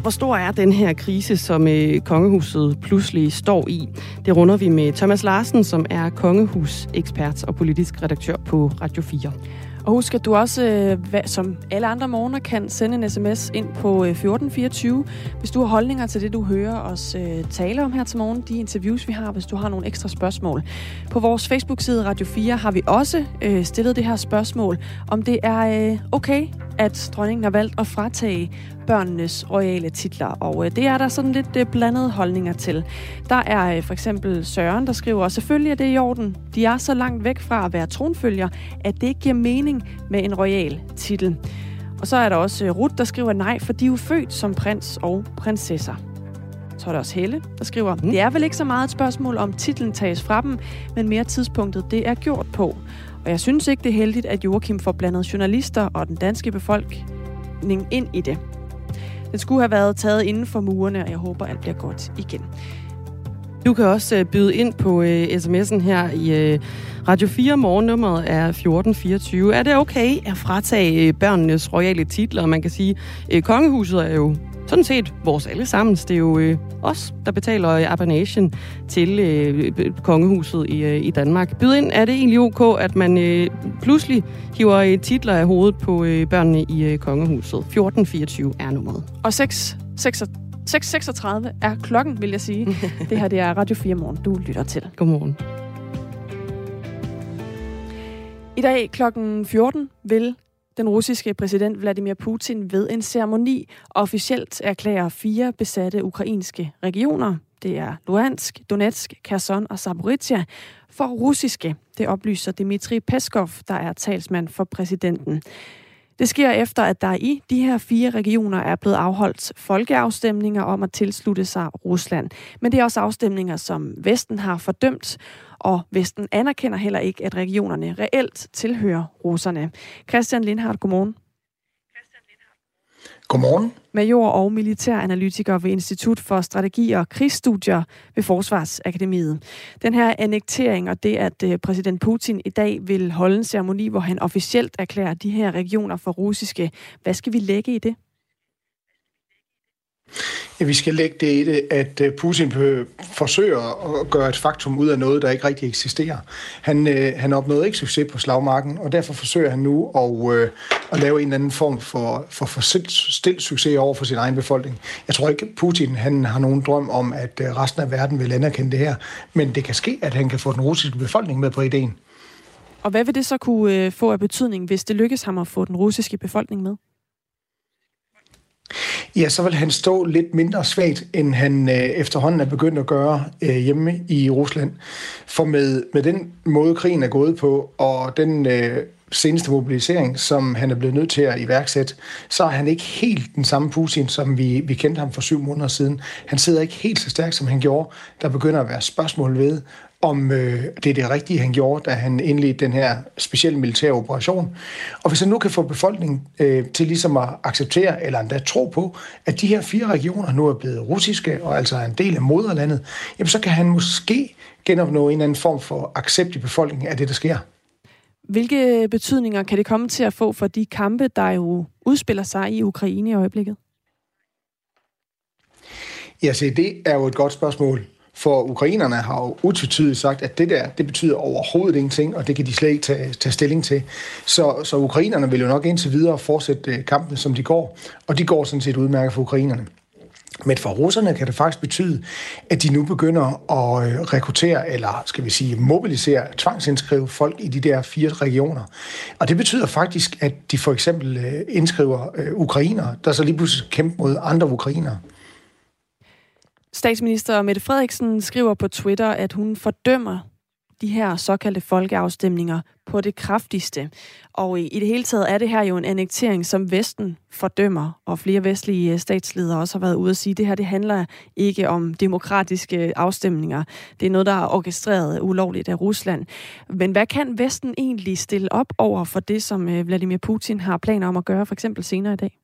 hvor stor er den her krise, som øh, kongehuset pludselig står i? Det runder vi med Thomas Larsen, som er kongehusekspert og politisk redaktør på Radio 4. Og husk, at du også, øh, som alle andre morgener, kan sende en sms ind på øh, 1424, hvis du har holdninger til det, du hører os øh, tale om her til morgen, de interviews, vi har, hvis du har nogle ekstra spørgsmål. På vores Facebook-side Radio 4 har vi også stillet det her spørgsmål, om det er okay, at dronningen har valgt at fratage børnenes royale titler, og øh, det er der sådan lidt øh, blandede holdninger til. Der er øh, for eksempel Søren, der skriver, selvfølgelig er det i orden. De er så langt væk fra at være tronfølger, at det ikke giver mening med en royal titel. Og så er der også Ruth, der skriver nej, for de er jo født som prins og prinsesser. Så er der også Helle, der skriver, mm. det er vel ikke så meget et spørgsmål om titlen tages fra dem, men mere tidspunktet det er gjort på. Og jeg synes ikke, det er heldigt, at Joachim får blandet journalister og den danske befolkning ind i det. Den skulle have været taget inden for murene, og jeg håber, alt bliver godt igen. Du kan også øh, byde ind på øh, sms'en her i øh, Radio 4. Morgennummeret er 1424. Er det okay at fratage øh, børnenes royale titler? Man kan sige, øh, kongehuset er jo sådan set vores allesammens. Det er jo øh, os, der betaler øh, til øh, kongehuset i, øh, i Danmark. Byd ind, er det egentlig ok, at man øh, pludselig hiver øh, titler af hovedet på øh, børnene i øh, kongehuset? 1424 er nummeret. Og 6, 6 6.36 er klokken, vil jeg sige. det her det er Radio 4 Morgen, du lytter til. Godmorgen. I dag klokken 14 vil den russiske præsident Vladimir Putin ved en ceremoni officielt erklærer fire besatte ukrainske regioner. Det er Luhansk, Donetsk, Kherson og Zaporizhia for russiske. Det oplyser Dmitri Peskov, der er talsmand for præsidenten. Det sker efter, at der i de her fire regioner er blevet afholdt folkeafstemninger om at tilslutte sig Rusland. Men det er også afstemninger, som Vesten har fordømt, og Vesten anerkender heller ikke, at regionerne reelt tilhører russerne. Christian Lindhardt, godmorgen. Godmorgen. Major og militæranalytiker ved Institut for Strategi og Krigsstudier ved Forsvarsakademiet. Den her annektering og det, at øh, præsident Putin i dag vil holde en ceremoni, hvor han officielt erklærer de her regioner for russiske. Hvad skal vi lægge i det? Ja, vi skal lægge det i det, at øh, Putin forsøger at gøre et faktum ud af noget, der ikke rigtig eksisterer. Han, øh, han opnåede ikke succes på slagmarken, og derfor forsøger han nu at, øh, at lave en eller anden form for, for, for stilt succes over for sin egen befolkning. Jeg tror ikke, Putin han har nogen drøm om, at øh, resten af verden vil anerkende det her, men det kan ske, at han kan få den russiske befolkning med på ideen. Og hvad vil det så kunne øh, få af betydning, hvis det lykkes ham at få den russiske befolkning med? Ja, så vil han stå lidt mindre svagt, end han øh, efterhånden er begyndt at gøre øh, hjemme i Rusland. For med, med den måde, krigen er gået på, og den øh, seneste mobilisering, som han er blevet nødt til at iværksætte, så er han ikke helt den samme Putin, som vi, vi kendte ham for syv måneder siden. Han sidder ikke helt så stærkt, som han gjorde. Der begynder at være spørgsmål ved, om øh, det er det rigtige, han gjorde, da han indledte den her specielle militære operation. Og hvis han nu kan få befolkningen øh, til ligesom at acceptere, eller endda tro på, at de her fire regioner nu er blevet russiske, og altså er en del af moderlandet, jamen så kan han måske genopnå en eller anden form for accept i befolkningen af det, der sker. Hvilke betydninger kan det komme til at få for de kampe, der jo udspiller sig i Ukraine i øjeblikket? Ja, se, det er jo et godt spørgsmål. For ukrainerne har jo utvetydigt sagt, at det der, det betyder overhovedet ingenting, og det kan de slet ikke tage, tage stilling til. Så, så ukrainerne vil jo nok indtil videre fortsætte øh, kampen, som de går, og de går sådan set udmærket for ukrainerne. Men for russerne kan det faktisk betyde, at de nu begynder at øh, rekruttere, eller skal vi sige mobilisere, tvangsindskrive folk i de der fire regioner. Og det betyder faktisk, at de for eksempel øh, indskriver ukrainer, der så lige pludselig kæmper mod andre ukrainere. Statsminister Mette Frederiksen skriver på Twitter, at hun fordømmer de her såkaldte folkeafstemninger på det kraftigste. Og i det hele taget er det her jo en annektering, som Vesten fordømmer, og flere vestlige øh, statsledere også har været ude at sige, at det her det handler ikke om demokratiske afstemninger. Det er noget, der er orkestreret ulovligt af Rusland. Men hvad kan Vesten egentlig stille op over for det, som øh, Vladimir Putin har planer om at gøre, for eksempel senere i dag?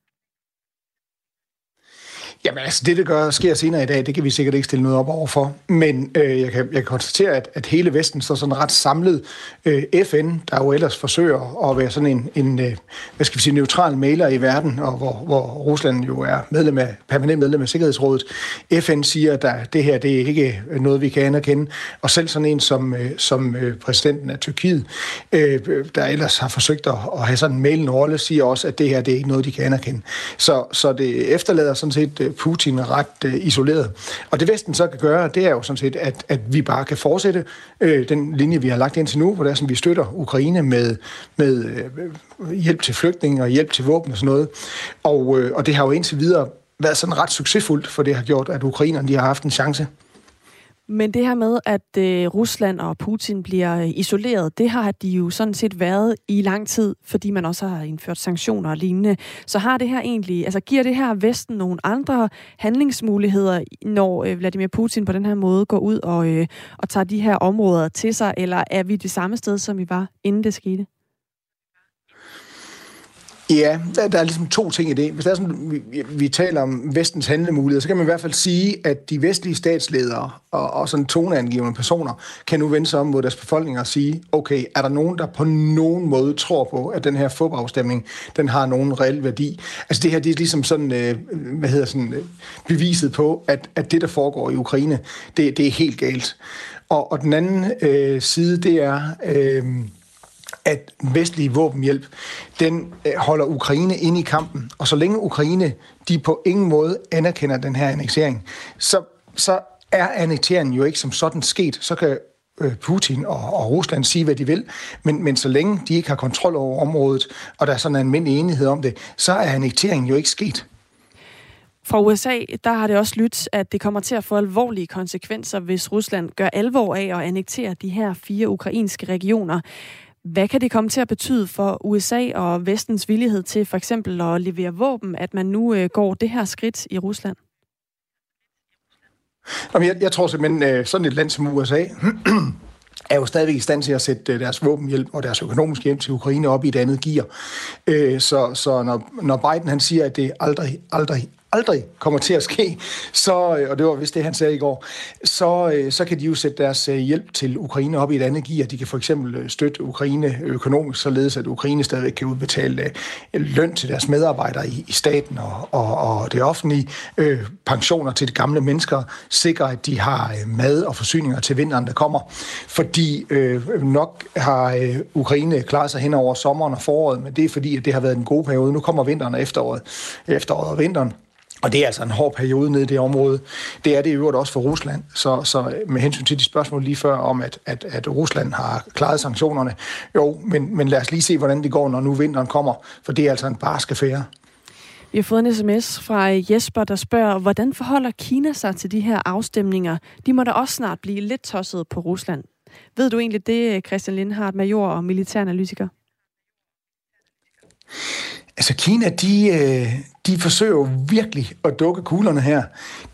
Jamen altså, det, der gør, sker senere i dag, det kan vi sikkert ikke stille noget op overfor. Men øh, jeg, kan, jeg kan konstatere, at, at hele Vesten står sådan ret samlet. Øh, FN, der jo ellers forsøger at være sådan en, en øh, hvad skal vi sige, neutral mailer i verden, og hvor, hvor Rusland jo er medlem af, permanent medlem af Sikkerhedsrådet. FN siger, at der, det her det er ikke noget, vi kan anerkende. Og selv sådan en som, øh, som øh, præsidenten af Tyrkiet, øh, der ellers har forsøgt at, at have sådan en mailende rolle, siger også, at det her det er ikke noget, de kan anerkende. Så, så det efterlader sådan set øh, Putin ret øh, isoleret. Og det Vesten så kan gøre, det er jo sådan set, at, at vi bare kan fortsætte øh, den linje, vi har lagt indtil nu, hvor det er, som vi støtter Ukraine med, med øh, hjælp til flygtninge og hjælp til våben og sådan noget. Og, øh, og det har jo indtil videre været sådan ret succesfuldt, for det har gjort, at ukrainerne de har haft en chance. Men det her med, at øh, Rusland og Putin bliver øh, isoleret, det har de jo sådan set været i lang tid, fordi man også har indført sanktioner og lignende. Så har det her egentlig, altså giver det her Vesten nogle andre handlingsmuligheder, når øh, Vladimir Putin på den her måde går ud og, øh, og tager de her områder til sig, eller er vi det samme sted, som vi var, inden det skete? Ja, der, der er ligesom to ting i det. Hvis der er sådan, vi, vi taler om vestens handlemuligheder, så kan man i hvert fald sige, at de vestlige statsledere og, og sådan toneangivende personer kan nu vende sig om mod deres befolkninger og sige, okay, er der nogen, der på nogen måde tror på, at den her fodboldafstemning, den har nogen reel værdi? Altså det her, det er ligesom sådan, øh, hvad hedder sådan, øh, beviset på, at, at det, der foregår i Ukraine, det, det er helt galt. Og, og den anden øh, side, det er... Øh, at vestlige våbenhjælp, den øh, holder Ukraine inde i kampen. Og så længe Ukraine, de på ingen måde anerkender den her annektering, så, så er annekteringen jo ikke som sådan sket. Så kan øh, Putin og, og Rusland sige, hvad de vil, men, men så længe de ikke har kontrol over området, og der er sådan en almindelig enighed om det, så er annekteringen jo ikke sket. Fra USA, der har det også lyttet, at det kommer til at få alvorlige konsekvenser, hvis Rusland gør alvor af at annektere de her fire ukrainske regioner. Hvad kan det komme til at betyde for USA og vestens villighed til for eksempel at levere våben, at man nu øh, går det her skridt i Rusland? Jamen, jeg, jeg tror simpelthen, øh, sådan et land som USA er jo stadigvæk i stand til at sætte øh, deres våbenhjælp og deres økonomiske hjælp til Ukraine op i et andet gear. Øh, så så når, når Biden han siger, at det aldrig, aldrig, aldrig kommer til at ske, så, øh, og det var vist det, han sagde i går, så, øh, så kan de jo sætte deres øh, hjælp til Ukraine op i et andet gear. De kan for eksempel støtte Ukraine økonomisk, således at Ukraine stadig kan udbetale løn til deres medarbejdere i, i staten og, og, og det offentlige, øh, pensioner til de gamle mennesker, sikre, at de har mad og forsyninger til vinteren, der kommer. Fordi øh, nok har øh, Ukraine klaret sig hen over sommeren og foråret, men det er fordi, at det har været en god periode. Nu kommer vinteren og efteråret, efteråret og vinteren. Og det er altså en hård periode nede i det område. Det er det i øvrigt også for Rusland. Så, så med hensyn til de spørgsmål lige før om, at, at, at Rusland har klaret sanktionerne, jo, men, men lad os lige se, hvordan det går, når nu vinteren kommer, for det er altså en barsk affære. Vi har fået en sms fra Jesper, der spørger, hvordan forholder Kina sig til de her afstemninger? De må da også snart blive lidt tosset på Rusland. Ved du egentlig det, Christian Lindhardt, major og militæranalytiker? Altså Kina, de, øh, de forsøger jo virkelig at dukke kuglerne her.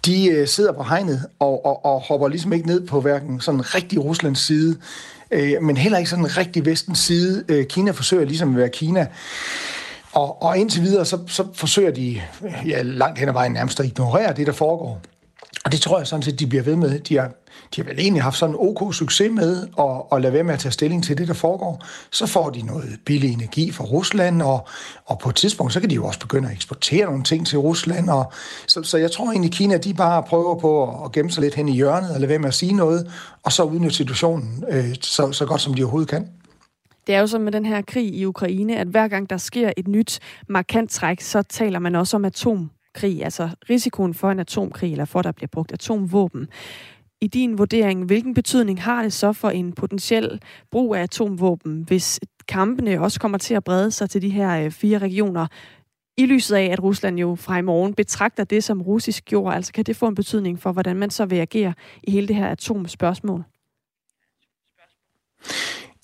De øh, sidder på hegnet og, og, og hopper ligesom ikke ned på hverken sådan rigtig Ruslands side, øh, men heller ikke sådan rigtig vestens side. Øh, Kina forsøger ligesom at være Kina. Og, og indtil videre, så, så forsøger de ja, langt hen ad vejen nærmest at ignorere det, der foregår. Og det tror jeg sådan set, de bliver ved med. De har, de har vel egentlig haft sådan en ok succes med at, at lade være med at tage stilling til det, der foregår. Så får de noget billig energi fra Rusland, og, og på et tidspunkt, så kan de jo også begynde at eksportere nogle ting til Rusland. Og, så, så jeg tror egentlig, Kina de bare prøver på at gemme sig lidt hen i hjørnet, og lade være med at sige noget, og så udnytte situationen øh, så, så godt, som de overhovedet kan. Det er jo som med den her krig i Ukraine, at hver gang der sker et nyt markant træk, så taler man også om atom krig, altså risikoen for en atomkrig, eller for, at der bliver brugt atomvåben. I din vurdering, hvilken betydning har det så for en potentiel brug af atomvåben, hvis kampene også kommer til at brede sig til de her øh, fire regioner, i lyset af, at Rusland jo fra i morgen betragter det som russisk jord, altså kan det få en betydning for, hvordan man så vil agere i hele det her atomspørgsmål?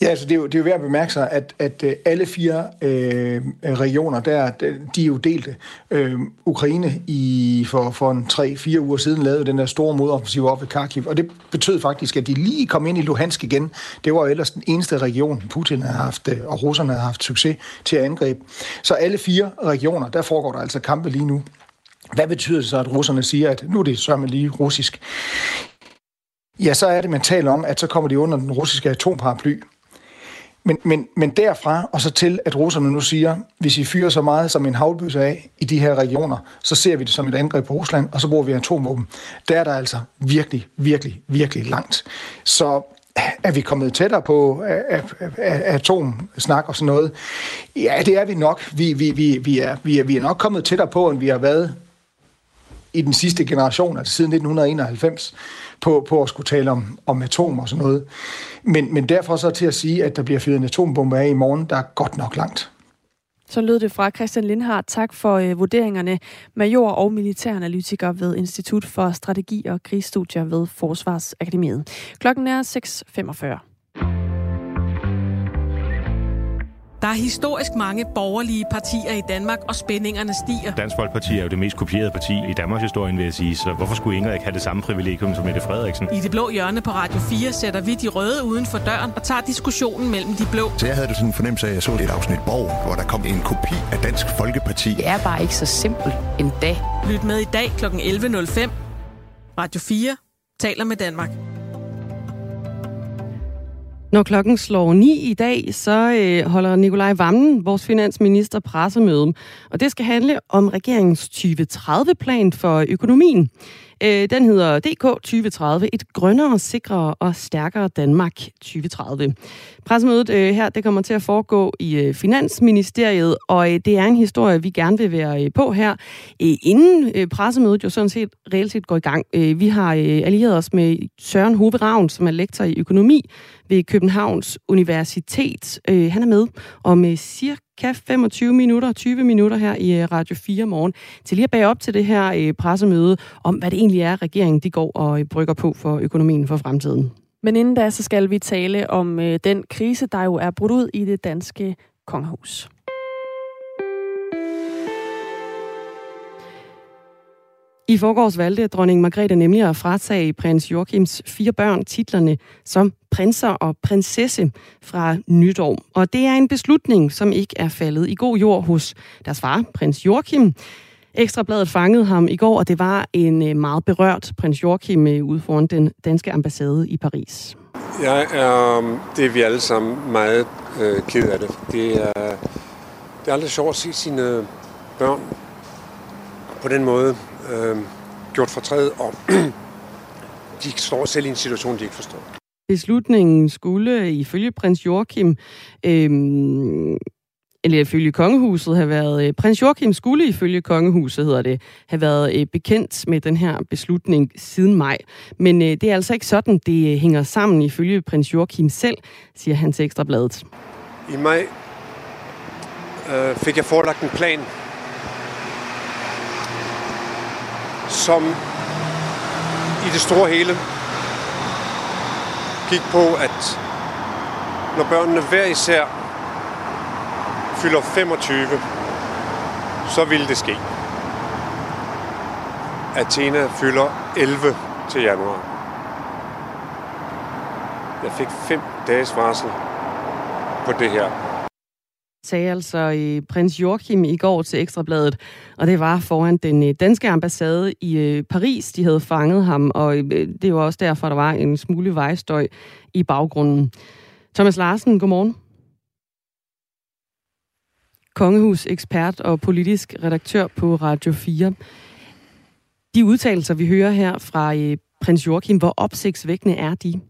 Ja, altså det er jo, det er jo værd at bemærke sig, at, at øh, alle fire øh, regioner, der, de er jo delte. Øh, Ukraine i, for, for en tre-fire uger siden lavede den der store modoffensiv op ved Kharkiv, og det betød faktisk, at de lige kom ind i Luhansk igen. Det var jo ellers den eneste region, Putin havde haft, øh, og russerne havde haft succes til at angribe. Så alle fire regioner, der foregår der altså kampe lige nu. Hvad betyder det så, at russerne siger, at nu er det sørme lige russisk? Ja, så er det, man taler om, at så kommer de under den russiske atomparaply. Men, men, men derfra og så til, at russerne nu siger, hvis I fyrer så meget som en havlbøsse af i de her regioner, så ser vi det som et angreb på Rusland, og så bruger vi atomvåben. Der er der altså virkelig, virkelig, virkelig langt. Så er vi kommet tættere på atomsnak og sådan noget? Ja, det er vi nok. Vi, vi, vi, vi, er, vi, er, vi er nok kommet tættere på, end vi har været i den sidste generation, altså siden 1991, på, på at skulle tale om, om atomer og sådan noget. Men, men derfor så til at sige, at der bliver fyret en atombombe af i morgen, der er godt nok langt. Så lød det fra Christian Lindhardt. Tak for øh, vurderingerne. Major og militæranalytiker ved Institut for Strategi og Krigsstudier ved Forsvarsakademiet. Klokken er 6.45. Der er historisk mange borgerlige partier i Danmark, og spændingerne stiger. Dansk Folkeparti er jo det mest kopierede parti i Danmarks historie, vil jeg sige, så hvorfor skulle Ingrid ikke have det samme privilegium som Mette Frederiksen? I det blå hjørne på Radio 4 sætter vi de røde uden for døren og tager diskussionen mellem de blå. Så jeg havde det sådan en fornemmelse af, at jeg så et afsnit Borg, hvor der kom en kopi af Dansk Folkeparti. Det er bare ikke så simpelt en dag. Lyt med i dag kl. 11.05. Radio 4 taler med Danmark. Når klokken slår 9 i dag, så øh, holder Nikolaj Vammen, vores finansminister, pressemøde. Og det skal handle om regeringens 2030-plan for økonomien. Øh, den hedder DK 2030, et grønnere, sikrere og stærkere Danmark 2030. Pressemødet øh, her, det kommer til at foregå i øh, Finansministeriet, og øh, det er en historie, vi gerne vil være øh, på her, øh, inden øh, pressemødet jo sådan set reelt set går i gang. Øh, vi har øh, allieret os med Søren Hove Ravn, som er lektor i økonomi ved Københavns Universitet. Øh, han er med om øh, cirka 25 minutter, 20 minutter her i øh, Radio 4 morgen, til lige at bage op til det her øh, pressemøde om, hvad det egentlig er, regeringen de går og øh, brygger på for økonomien for fremtiden. Men inden da, så skal vi tale om øh, den krise, der jo er brudt ud i det danske kongehus. I forgårs valgte dronning Margrethe nemlig at fratage prins Joachims fire børn titlerne som prinser og prinsesse fra nytår. Og det er en beslutning, som ikke er faldet i god jord hos deres far, prins Joachim. Ekstrabladet fangede ham i går, og det var en øh, meget berørt prins Joachim øh, ude foran den danske ambassade i Paris. Jeg er, øh, det er vi alle sammen meget øh, ked af det. Det er, det er aldrig sjovt at se sine børn på den måde øh, gjort fortræd, og de står selv i en situation, de ikke forstår. Beslutningen skulle ifølge prins Joachim, øh, eller ifølge kongehuset, have været, øh, prins Joachim skulle ifølge kongehuset, hedder det, have været øh, bekendt med den her beslutning siden maj. Men øh, det er altså ikke sådan, det hænger sammen ifølge prins Joachim selv, siger han til Ekstrabladet. I maj øh, fik jeg forelagt en plan som i det store hele gik på, at når børnene hver især fylder 25, så ville det ske. Athena fylder 11 til januar. Jeg fik fem dages varsel på det her sagde altså i prins Joachim i går til Ekstrabladet, og det var foran den øh, danske ambassade i øh, Paris. De havde fanget ham, og øh, det var også derfor, der var en smule vejstøj i baggrunden. Thomas Larsen, godmorgen. Kongehus ekspert og politisk redaktør på Radio 4. De udtalelser, vi hører her fra øh, prins Joachim, hvor opsigtsvækkende er de?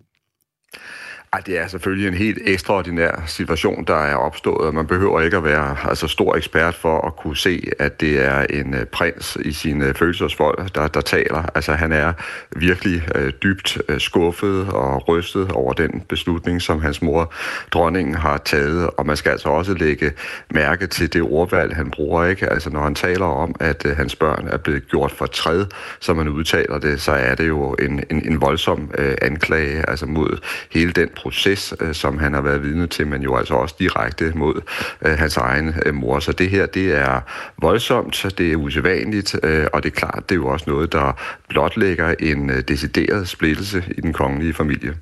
Ej, det er selvfølgelig en helt ekstraordinær situation, der er opstået, og man behøver ikke at være altså, stor ekspert for at kunne se, at det er en uh, prins i sin uh, følelsesvold, der, der taler. Altså, han er virkelig øh, dybt øh, skuffet og rystet over den beslutning, som hans mor, dronningen, har taget, og man skal altså også lægge mærke til det ordvalg, han bruger, ikke? Altså, når han taler om, at øh, hans børn er blevet gjort for træd, som man udtaler det, så er det jo en, en, en voldsom øh, anklage, altså mod hele den proces, øh, som han har været vidne til, men jo altså også direkte mod øh, hans egen øh, mor. Så det her, det er voldsomt, det er usædvanligt, øh, og det er klart, det er jo også noget, der blotlægger en øh, decideret splittelse i den kongelige familie.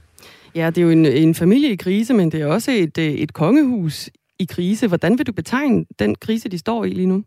Ja, det er jo en, en familie i krise, men det er også et, øh, et kongehus i krise. Hvordan vil du betegne den krise, de står i lige nu?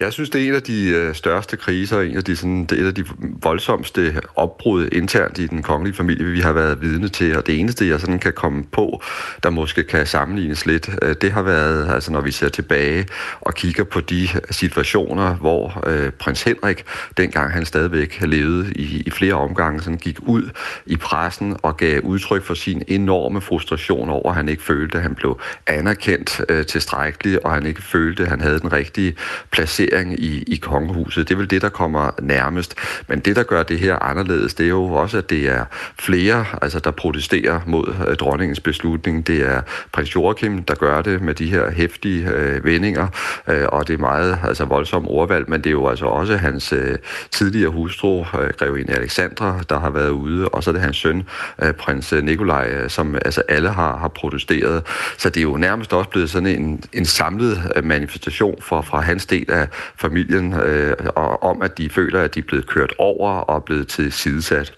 Jeg synes, det er en af de øh, største kriser, en af de, sådan, det er et af de voldsomste opbrud internt i den kongelige familie, vi har været vidne til. Og det eneste, jeg sådan kan komme på, der måske kan sammenlignes lidt, øh, det har været, altså når vi ser tilbage og kigger på de situationer, hvor øh, prins Henrik, dengang han stadigvæk levede i, i flere omgange, sådan gik ud i pressen og gav udtryk for sin enorme frustration over, at han ikke følte, at han blev anerkendt øh, tilstrækkeligt, og han ikke følte, at han havde den rigtige placering i, i kongehuset. Det er vel det, der kommer nærmest. Men det, der gør det her anderledes, det er jo også, at det er flere, altså, der protesterer mod øh, dronningens beslutning. Det er prins Joachim, der gør det med de her hæftige øh, vendinger, øh, og det er meget altså, voldsomt ordvalg, men det er jo altså også hans øh, tidligere hustru, øh, grevinde Alexandra, der har været ude, og så er det hans søn, øh, prins øh, Nikolaj, øh, som altså alle har, har protesteret. Så det er jo nærmest også blevet sådan en, en samlet øh, manifestation for, fra hans del af familien, øh, og om at de føler, at de er blevet kørt over og blevet til sidesat.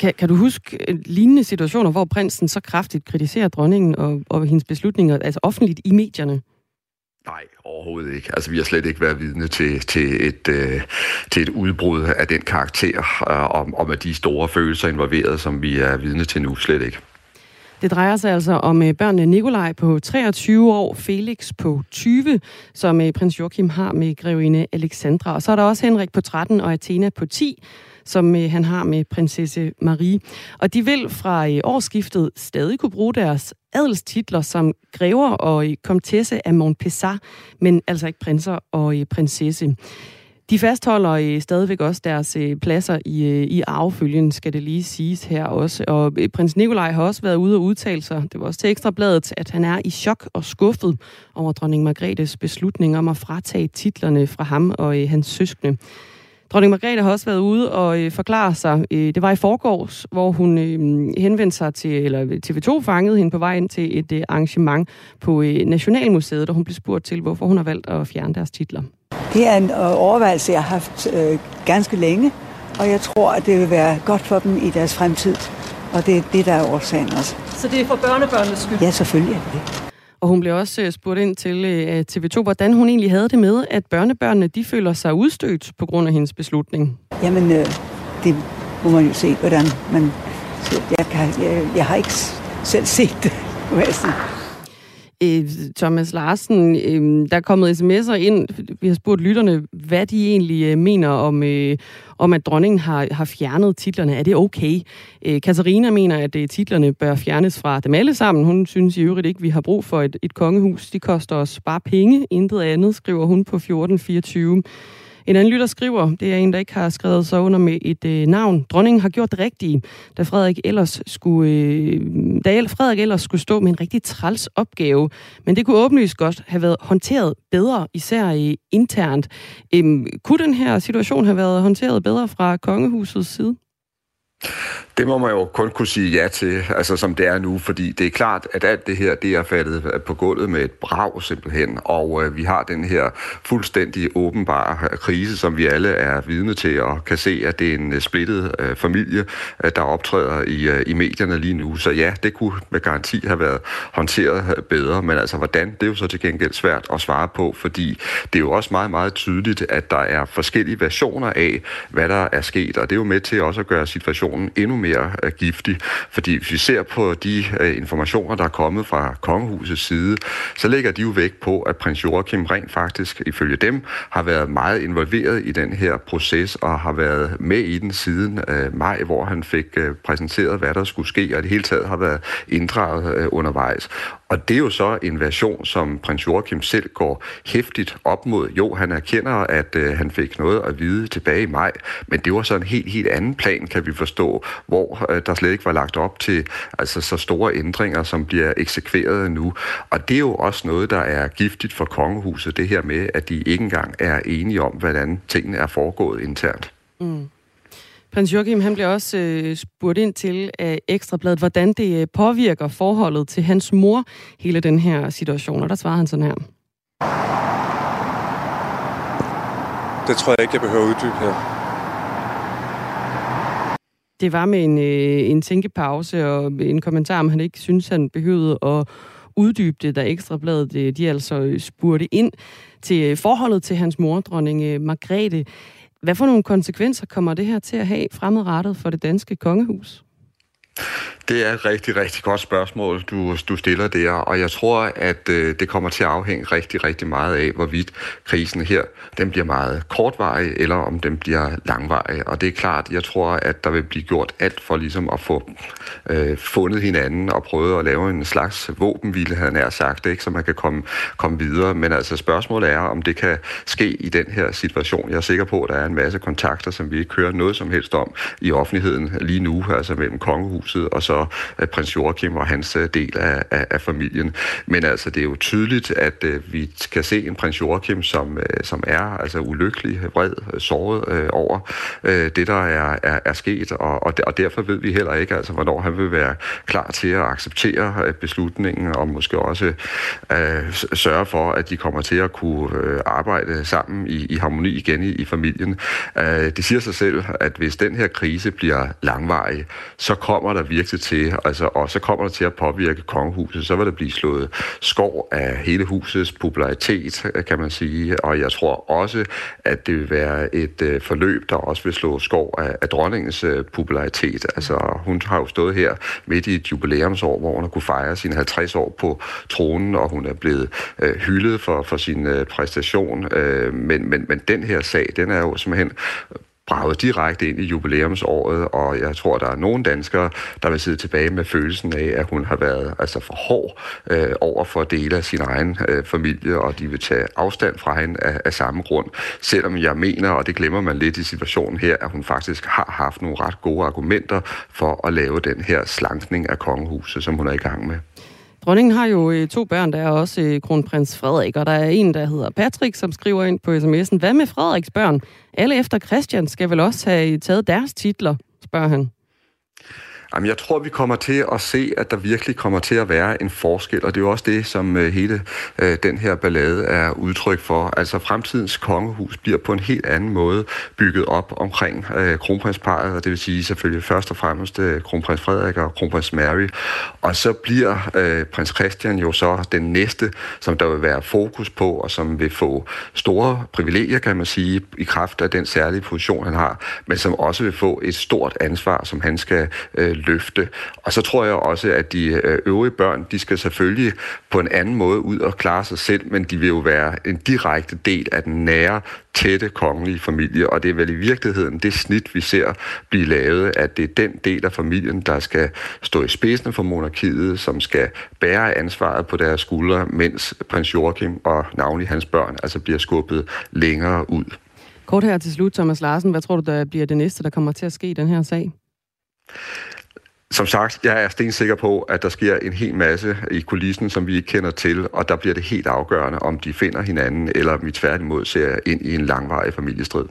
Kan, kan du huske lignende situationer, hvor prinsen så kraftigt kritiserer dronningen og, og hendes beslutninger, altså offentligt i medierne? Nej, overhovedet ikke. Altså, vi har slet ikke været vidne til, til, et, øh, til et udbrud af den karakter, øh, om, om at de store følelser involveret, som vi er vidne til nu, slet ikke. Det drejer sig altså om øh, børnene Nikolaj på 23 år, Felix på 20, som øh, prins Joachim har med grevinde Alexandra. Og så er der også Henrik på 13 og Athena på 10, som øh, han har med prinsesse Marie. Og de vil fra årsskiftet stadig kunne bruge deres adelstitler som grever og komtesse af Montpessar, men altså ikke prinser og prinsesse. De fastholder øh, stadigvæk også deres øh, pladser i, øh, i arvefølgen, skal det lige siges her også. Og øh, prins Nikolaj har også været ude og udtale sig, det var også til Ekstrabladet, at han er i chok og skuffet over dronning Margrethes beslutning om at fratage titlerne fra ham og øh, hans søskende. Dronning Margrethe har også været ude og øh, forklare sig. Øh, det var i forgårs, hvor hun øh, henvendte sig til, eller øh, TV2 fangede hende på vej ind til et øh, arrangement på øh, Nationalmuseet, og hun blev spurgt til, hvorfor hun har valgt at fjerne deres titler. Det er en øh, overvejelse, jeg har haft øh, ganske længe, og jeg tror, at det vil være godt for dem i deres fremtid. Og det er det, der er årsagen også. Så det er for børnebørnenes skyld? Ja, selvfølgelig er det Og hun blev også øh, spurgt ind til øh, TV2, hvordan hun egentlig havde det med, at børnebørnene de føler sig udstødt på grund af hendes beslutning. Jamen, øh, det må man jo se, hvordan man... Jeg, kan, jeg, jeg har ikke selv set det, må jeg sige øh, Thomas Larsen, øh, der er kommet sms'er ind. Vi har spurgt lytterne, hvad de egentlig øh, mener om, øh, om, at dronningen har, har fjernet titlerne. Er det okay? Øh, Katarina mener, at øh, titlerne bør fjernes fra dem alle sammen. Hun synes i øvrigt ikke, vi har brug for et, et kongehus. De koster os bare penge, intet andet, skriver hun på 1424. En anden lytter skriver, det er en, der ikke har skrevet sig under med et øh, navn. Dronningen har gjort det rigtige, da Frederik ellers skulle, øh, da Frederik ellers skulle stå med en rigtig træls opgave. Men det kunne åbenlyst godt have været håndteret bedre, især i internt. Øh, kunne den her situation have været håndteret bedre fra kongehusets side? Det må man jo kun kunne sige ja til, altså som det er nu, fordi det er klart, at alt det her, det er faldet på gulvet med et brag simpelthen, og øh, vi har den her fuldstændig åbenbare krise, som vi alle er vidne til, og kan se, at det er en øh, splittet øh, familie, øh, der optræder i, øh, i medierne lige nu. Så ja, det kunne med garanti have været håndteret øh, bedre, men altså hvordan, det er jo så til gengæld svært at svare på, fordi det er jo også meget, meget tydeligt, at der er forskellige versioner af, hvad der er sket, og det er jo med til også at gøre situationen endnu mere øh, giftig. Fordi hvis vi ser på de øh, informationer, der er kommet fra kongehusets side, så lægger de jo vægt på, at prins Joachim rent faktisk, ifølge dem, har været meget involveret i den her proces og har været med i den siden øh, maj, hvor han fik præsenteret, hvad der skulle ske, og det hele taget har været inddraget undervejs. Og det er jo så en version, som prins Joachim selv går hæftigt op mod. Jo, han erkender, at øh, han fik noget at vide tilbage i maj, men det var så en helt, helt anden plan, kan vi forstå, hvor øh, der slet ikke var lagt op til altså, så store ændringer, som bliver eksekveret nu. Og det er jo også noget, der er giftigt for kongehuset, det her med, at de ikke engang er enige om, hvordan tingene er foregået internt. Mm. Prins Joachim han bliver også øh, spurgt ind til af Ekstrabladet, hvordan det øh, påvirker forholdet til hans mor, hele den her situation. Og der svarer han sådan her. Det tror jeg ikke, jeg behøver uddybe her. Det var med en, øh, en tænkepause og en kommentar, om han ikke synes, han behøvede at uddybe det, da Ekstrabladet de, de altså spurgte ind til forholdet til hans mor, dronning Margrethe. Hvad for nogle konsekvenser kommer det her til at have fremadrettet for det danske kongehus? Det er et rigtig, rigtig godt spørgsmål, du, du stiller der, og jeg tror, at øh, det kommer til at afhænge rigtig, rigtig meget af, hvorvidt krisen her, den bliver meget kortvarig, eller om den bliver langvarig. Og det er klart, jeg tror, at der vil blive gjort alt for ligesom at få øh, fundet hinanden og prøvet at lave en slags våbenhvile, havde nær sagt, ikke, så man kan komme, komme videre. Men altså spørgsmålet er, om det kan ske i den her situation. Jeg er sikker på, at der er en masse kontakter, som vi ikke hører noget som helst om i offentligheden lige nu, altså mellem kongehuset og så øh, prins Joachim og hans øh, del af, af, af familien. Men altså, det er jo tydeligt, at øh, vi kan se en prins Joachim, som, øh, som er altså ulykkelig, vred, såret øh, over øh, det, der er, er, er sket, og, og, og derfor ved vi heller ikke, altså, hvornår han vil være klar til at acceptere øh, beslutningen, og måske også øh, sørge for, at de kommer til at kunne arbejde sammen i, i harmoni igen i, i familien. Øh, det siger sig selv, at hvis den her krise bliver langvarig, så kommer der virkelig til, altså, og så kommer der til at påvirke kongehuset, så vil der blive slået skov af hele husets popularitet, kan man sige, og jeg tror også, at det vil være et øh, forløb, der også vil slå skov af, af dronningens øh, popularitet. Altså, hun har jo stået her midt i et jubilæumsår, hvor hun har kunne fejre sine 50 år på tronen, og hun er blevet øh, hyldet for, for sin øh, præstation, øh, men, men, men den her sag, den er jo simpelthen braget direkte ind i jubilæumsåret, og jeg tror, der er nogle danskere, der vil sidde tilbage med følelsen af, at hun har været altså for hård øh, over for dele af sin egen øh, familie, og de vil tage afstand fra hende af, af samme grund. Selvom jeg mener, og det glemmer man lidt i situationen her, at hun faktisk har haft nogle ret gode argumenter for at lave den her slankning af kongehuset, som hun er i gang med. Dronningen har jo øh, to børn, der er også øh, kronprins Frederik, og der er en, der hedder Patrick, som skriver ind på sms'en, hvad med Frederiks børn? Alle efter Christian skal vel også have øh, taget deres titler, spørger han. Jamen, jeg tror, vi kommer til at se, at der virkelig kommer til at være en forskel, og det er jo også det, som øh, hele øh, den her ballade er udtryk for. Altså, fremtidens kongehus bliver på en helt anden måde bygget op omkring øh, kronprinsparet, og det vil sige selvfølgelig først og fremmest øh, kronprins Frederik og kronprins Mary. Og så bliver øh, prins Christian jo så den næste, som der vil være fokus på, og som vil få store privilegier, kan man sige, i kraft af den særlige position, han har, men som også vil få et stort ansvar, som han skal øh, løfte. Og så tror jeg også, at de øh, øvrige børn, de skal selvfølgelig på en anden måde ud og klare sig selv, men de vil jo være en direkte del af den nære, tætte kongelige familie, og det er vel i virkeligheden det snit, vi ser blive lavet, at det er den del af familien, der skal stå i spidsen for monarkiet, som skal bære ansvaret på deres skuldre, mens prins Joachim og navnlig hans børn altså bliver skubbet længere ud. Kort her til slut, Thomas Larsen. Hvad tror du, der bliver det næste, der kommer til at ske i den her sag? Som sagt, jeg er stensikker på, at der sker en hel masse i kulissen, som vi ikke kender til, og der bliver det helt afgørende, om de finder hinanden, eller om vi tværtimod ser ind i en langvarig familiestrid.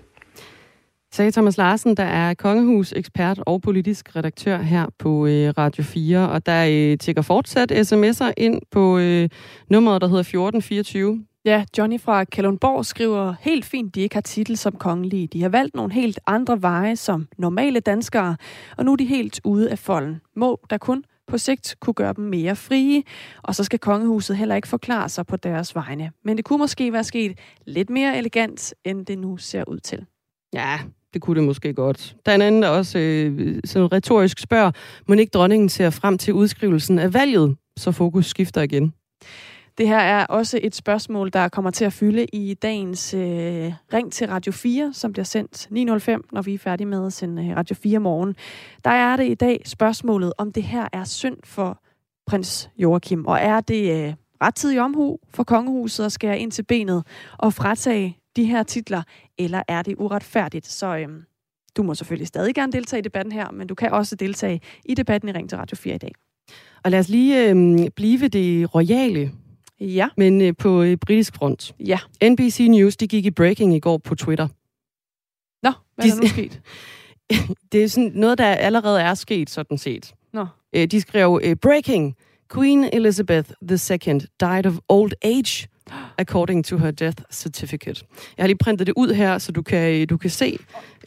Sagde Thomas Larsen, der er kongehus-ekspert og politisk redaktør her på øh, Radio 4, og der øh, tækker fortsat sms'er ind på øh, nummeret, der hedder 1424. Ja, Johnny fra Kalundborg skriver helt fint, de ikke har titel som kongelige. De har valgt nogle helt andre veje som normale danskere, og nu er de helt ude af folden. Må der kun på sigt kunne gøre dem mere frie, og så skal kongehuset heller ikke forklare sig på deres vegne. Men det kunne måske være sket lidt mere elegant, end det nu ser ud til. Ja, det kunne det måske godt. Der er en anden, der også øh, sådan retorisk spørger, må ikke dronningen ser frem til udskrivelsen af valget, så fokus skifter igen. Det her er også et spørgsmål, der kommer til at fylde i dagens øh, Ring til Radio 4, som bliver sendt 9.05, når vi er færdige med at sende øh, Radio 4 morgen. Der er det i dag spørgsmålet, om det her er synd for prins Joachim, og er det øh, rettidig omhu for kongehuset at skære ind til benet og fratage de her titler, eller er det uretfærdigt? Så øh, du må selvfølgelig stadig gerne deltage i debatten her, men du kan også deltage i debatten i Ring til Radio 4 i dag. Og lad os lige øh, blive det royale Ja. Men øh, på øh, britisk front. Ja. NBC News, de gik i breaking i går på Twitter. Nå, hvad de, er der nu sket? det er sådan noget, der allerede er sket, sådan set. Nå. Øh, de skrev, øh, breaking, Queen Elizabeth II died of old age according to her death certificate. Jeg har lige printet det ud her, så du kan, du kan se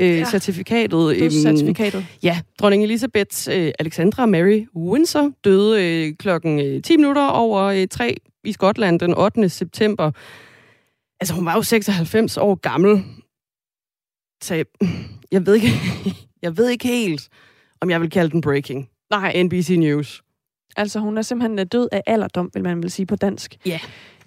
øh, ja. certifikatet. Dødscertifikatet. ja, dronning Elizabeth øh, Alexandra Mary Windsor døde øh, klokken øh, 10 minutter over øh, 3 i Skotland den 8. september. Altså, hun var jo 96 år gammel. Så jeg, ved ikke, jeg ved ikke helt, om jeg vil kalde den breaking. Nej. NBC News. Altså, hun er simpelthen død af alderdom, vil man vel sige på dansk. Ja.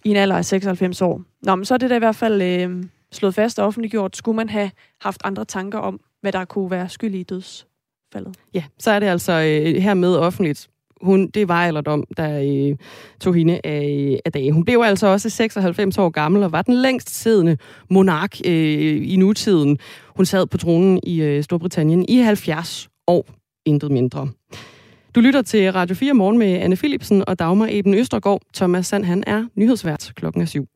I en alder af 96 år. Nå, men så er det da i hvert fald øh, slået fast og offentliggjort. Skulle man have haft andre tanker om, hvad der kunne være skyld i dødsfaldet? Ja, så er det altså øh, hermed offentligt. Hun, det var alderdom, der øh, tog hende af, af dage. Hun blev altså også 96 år gammel og var den længst siddende monark øh, i nutiden. Hun sad på tronen i øh, Storbritannien i 70 år, intet mindre. Du lytter til Radio 4 morgen med Anne Philipsen og Dagmar Eben Østergaard. Thomas Sand, han er nyhedsvært klokken er syv.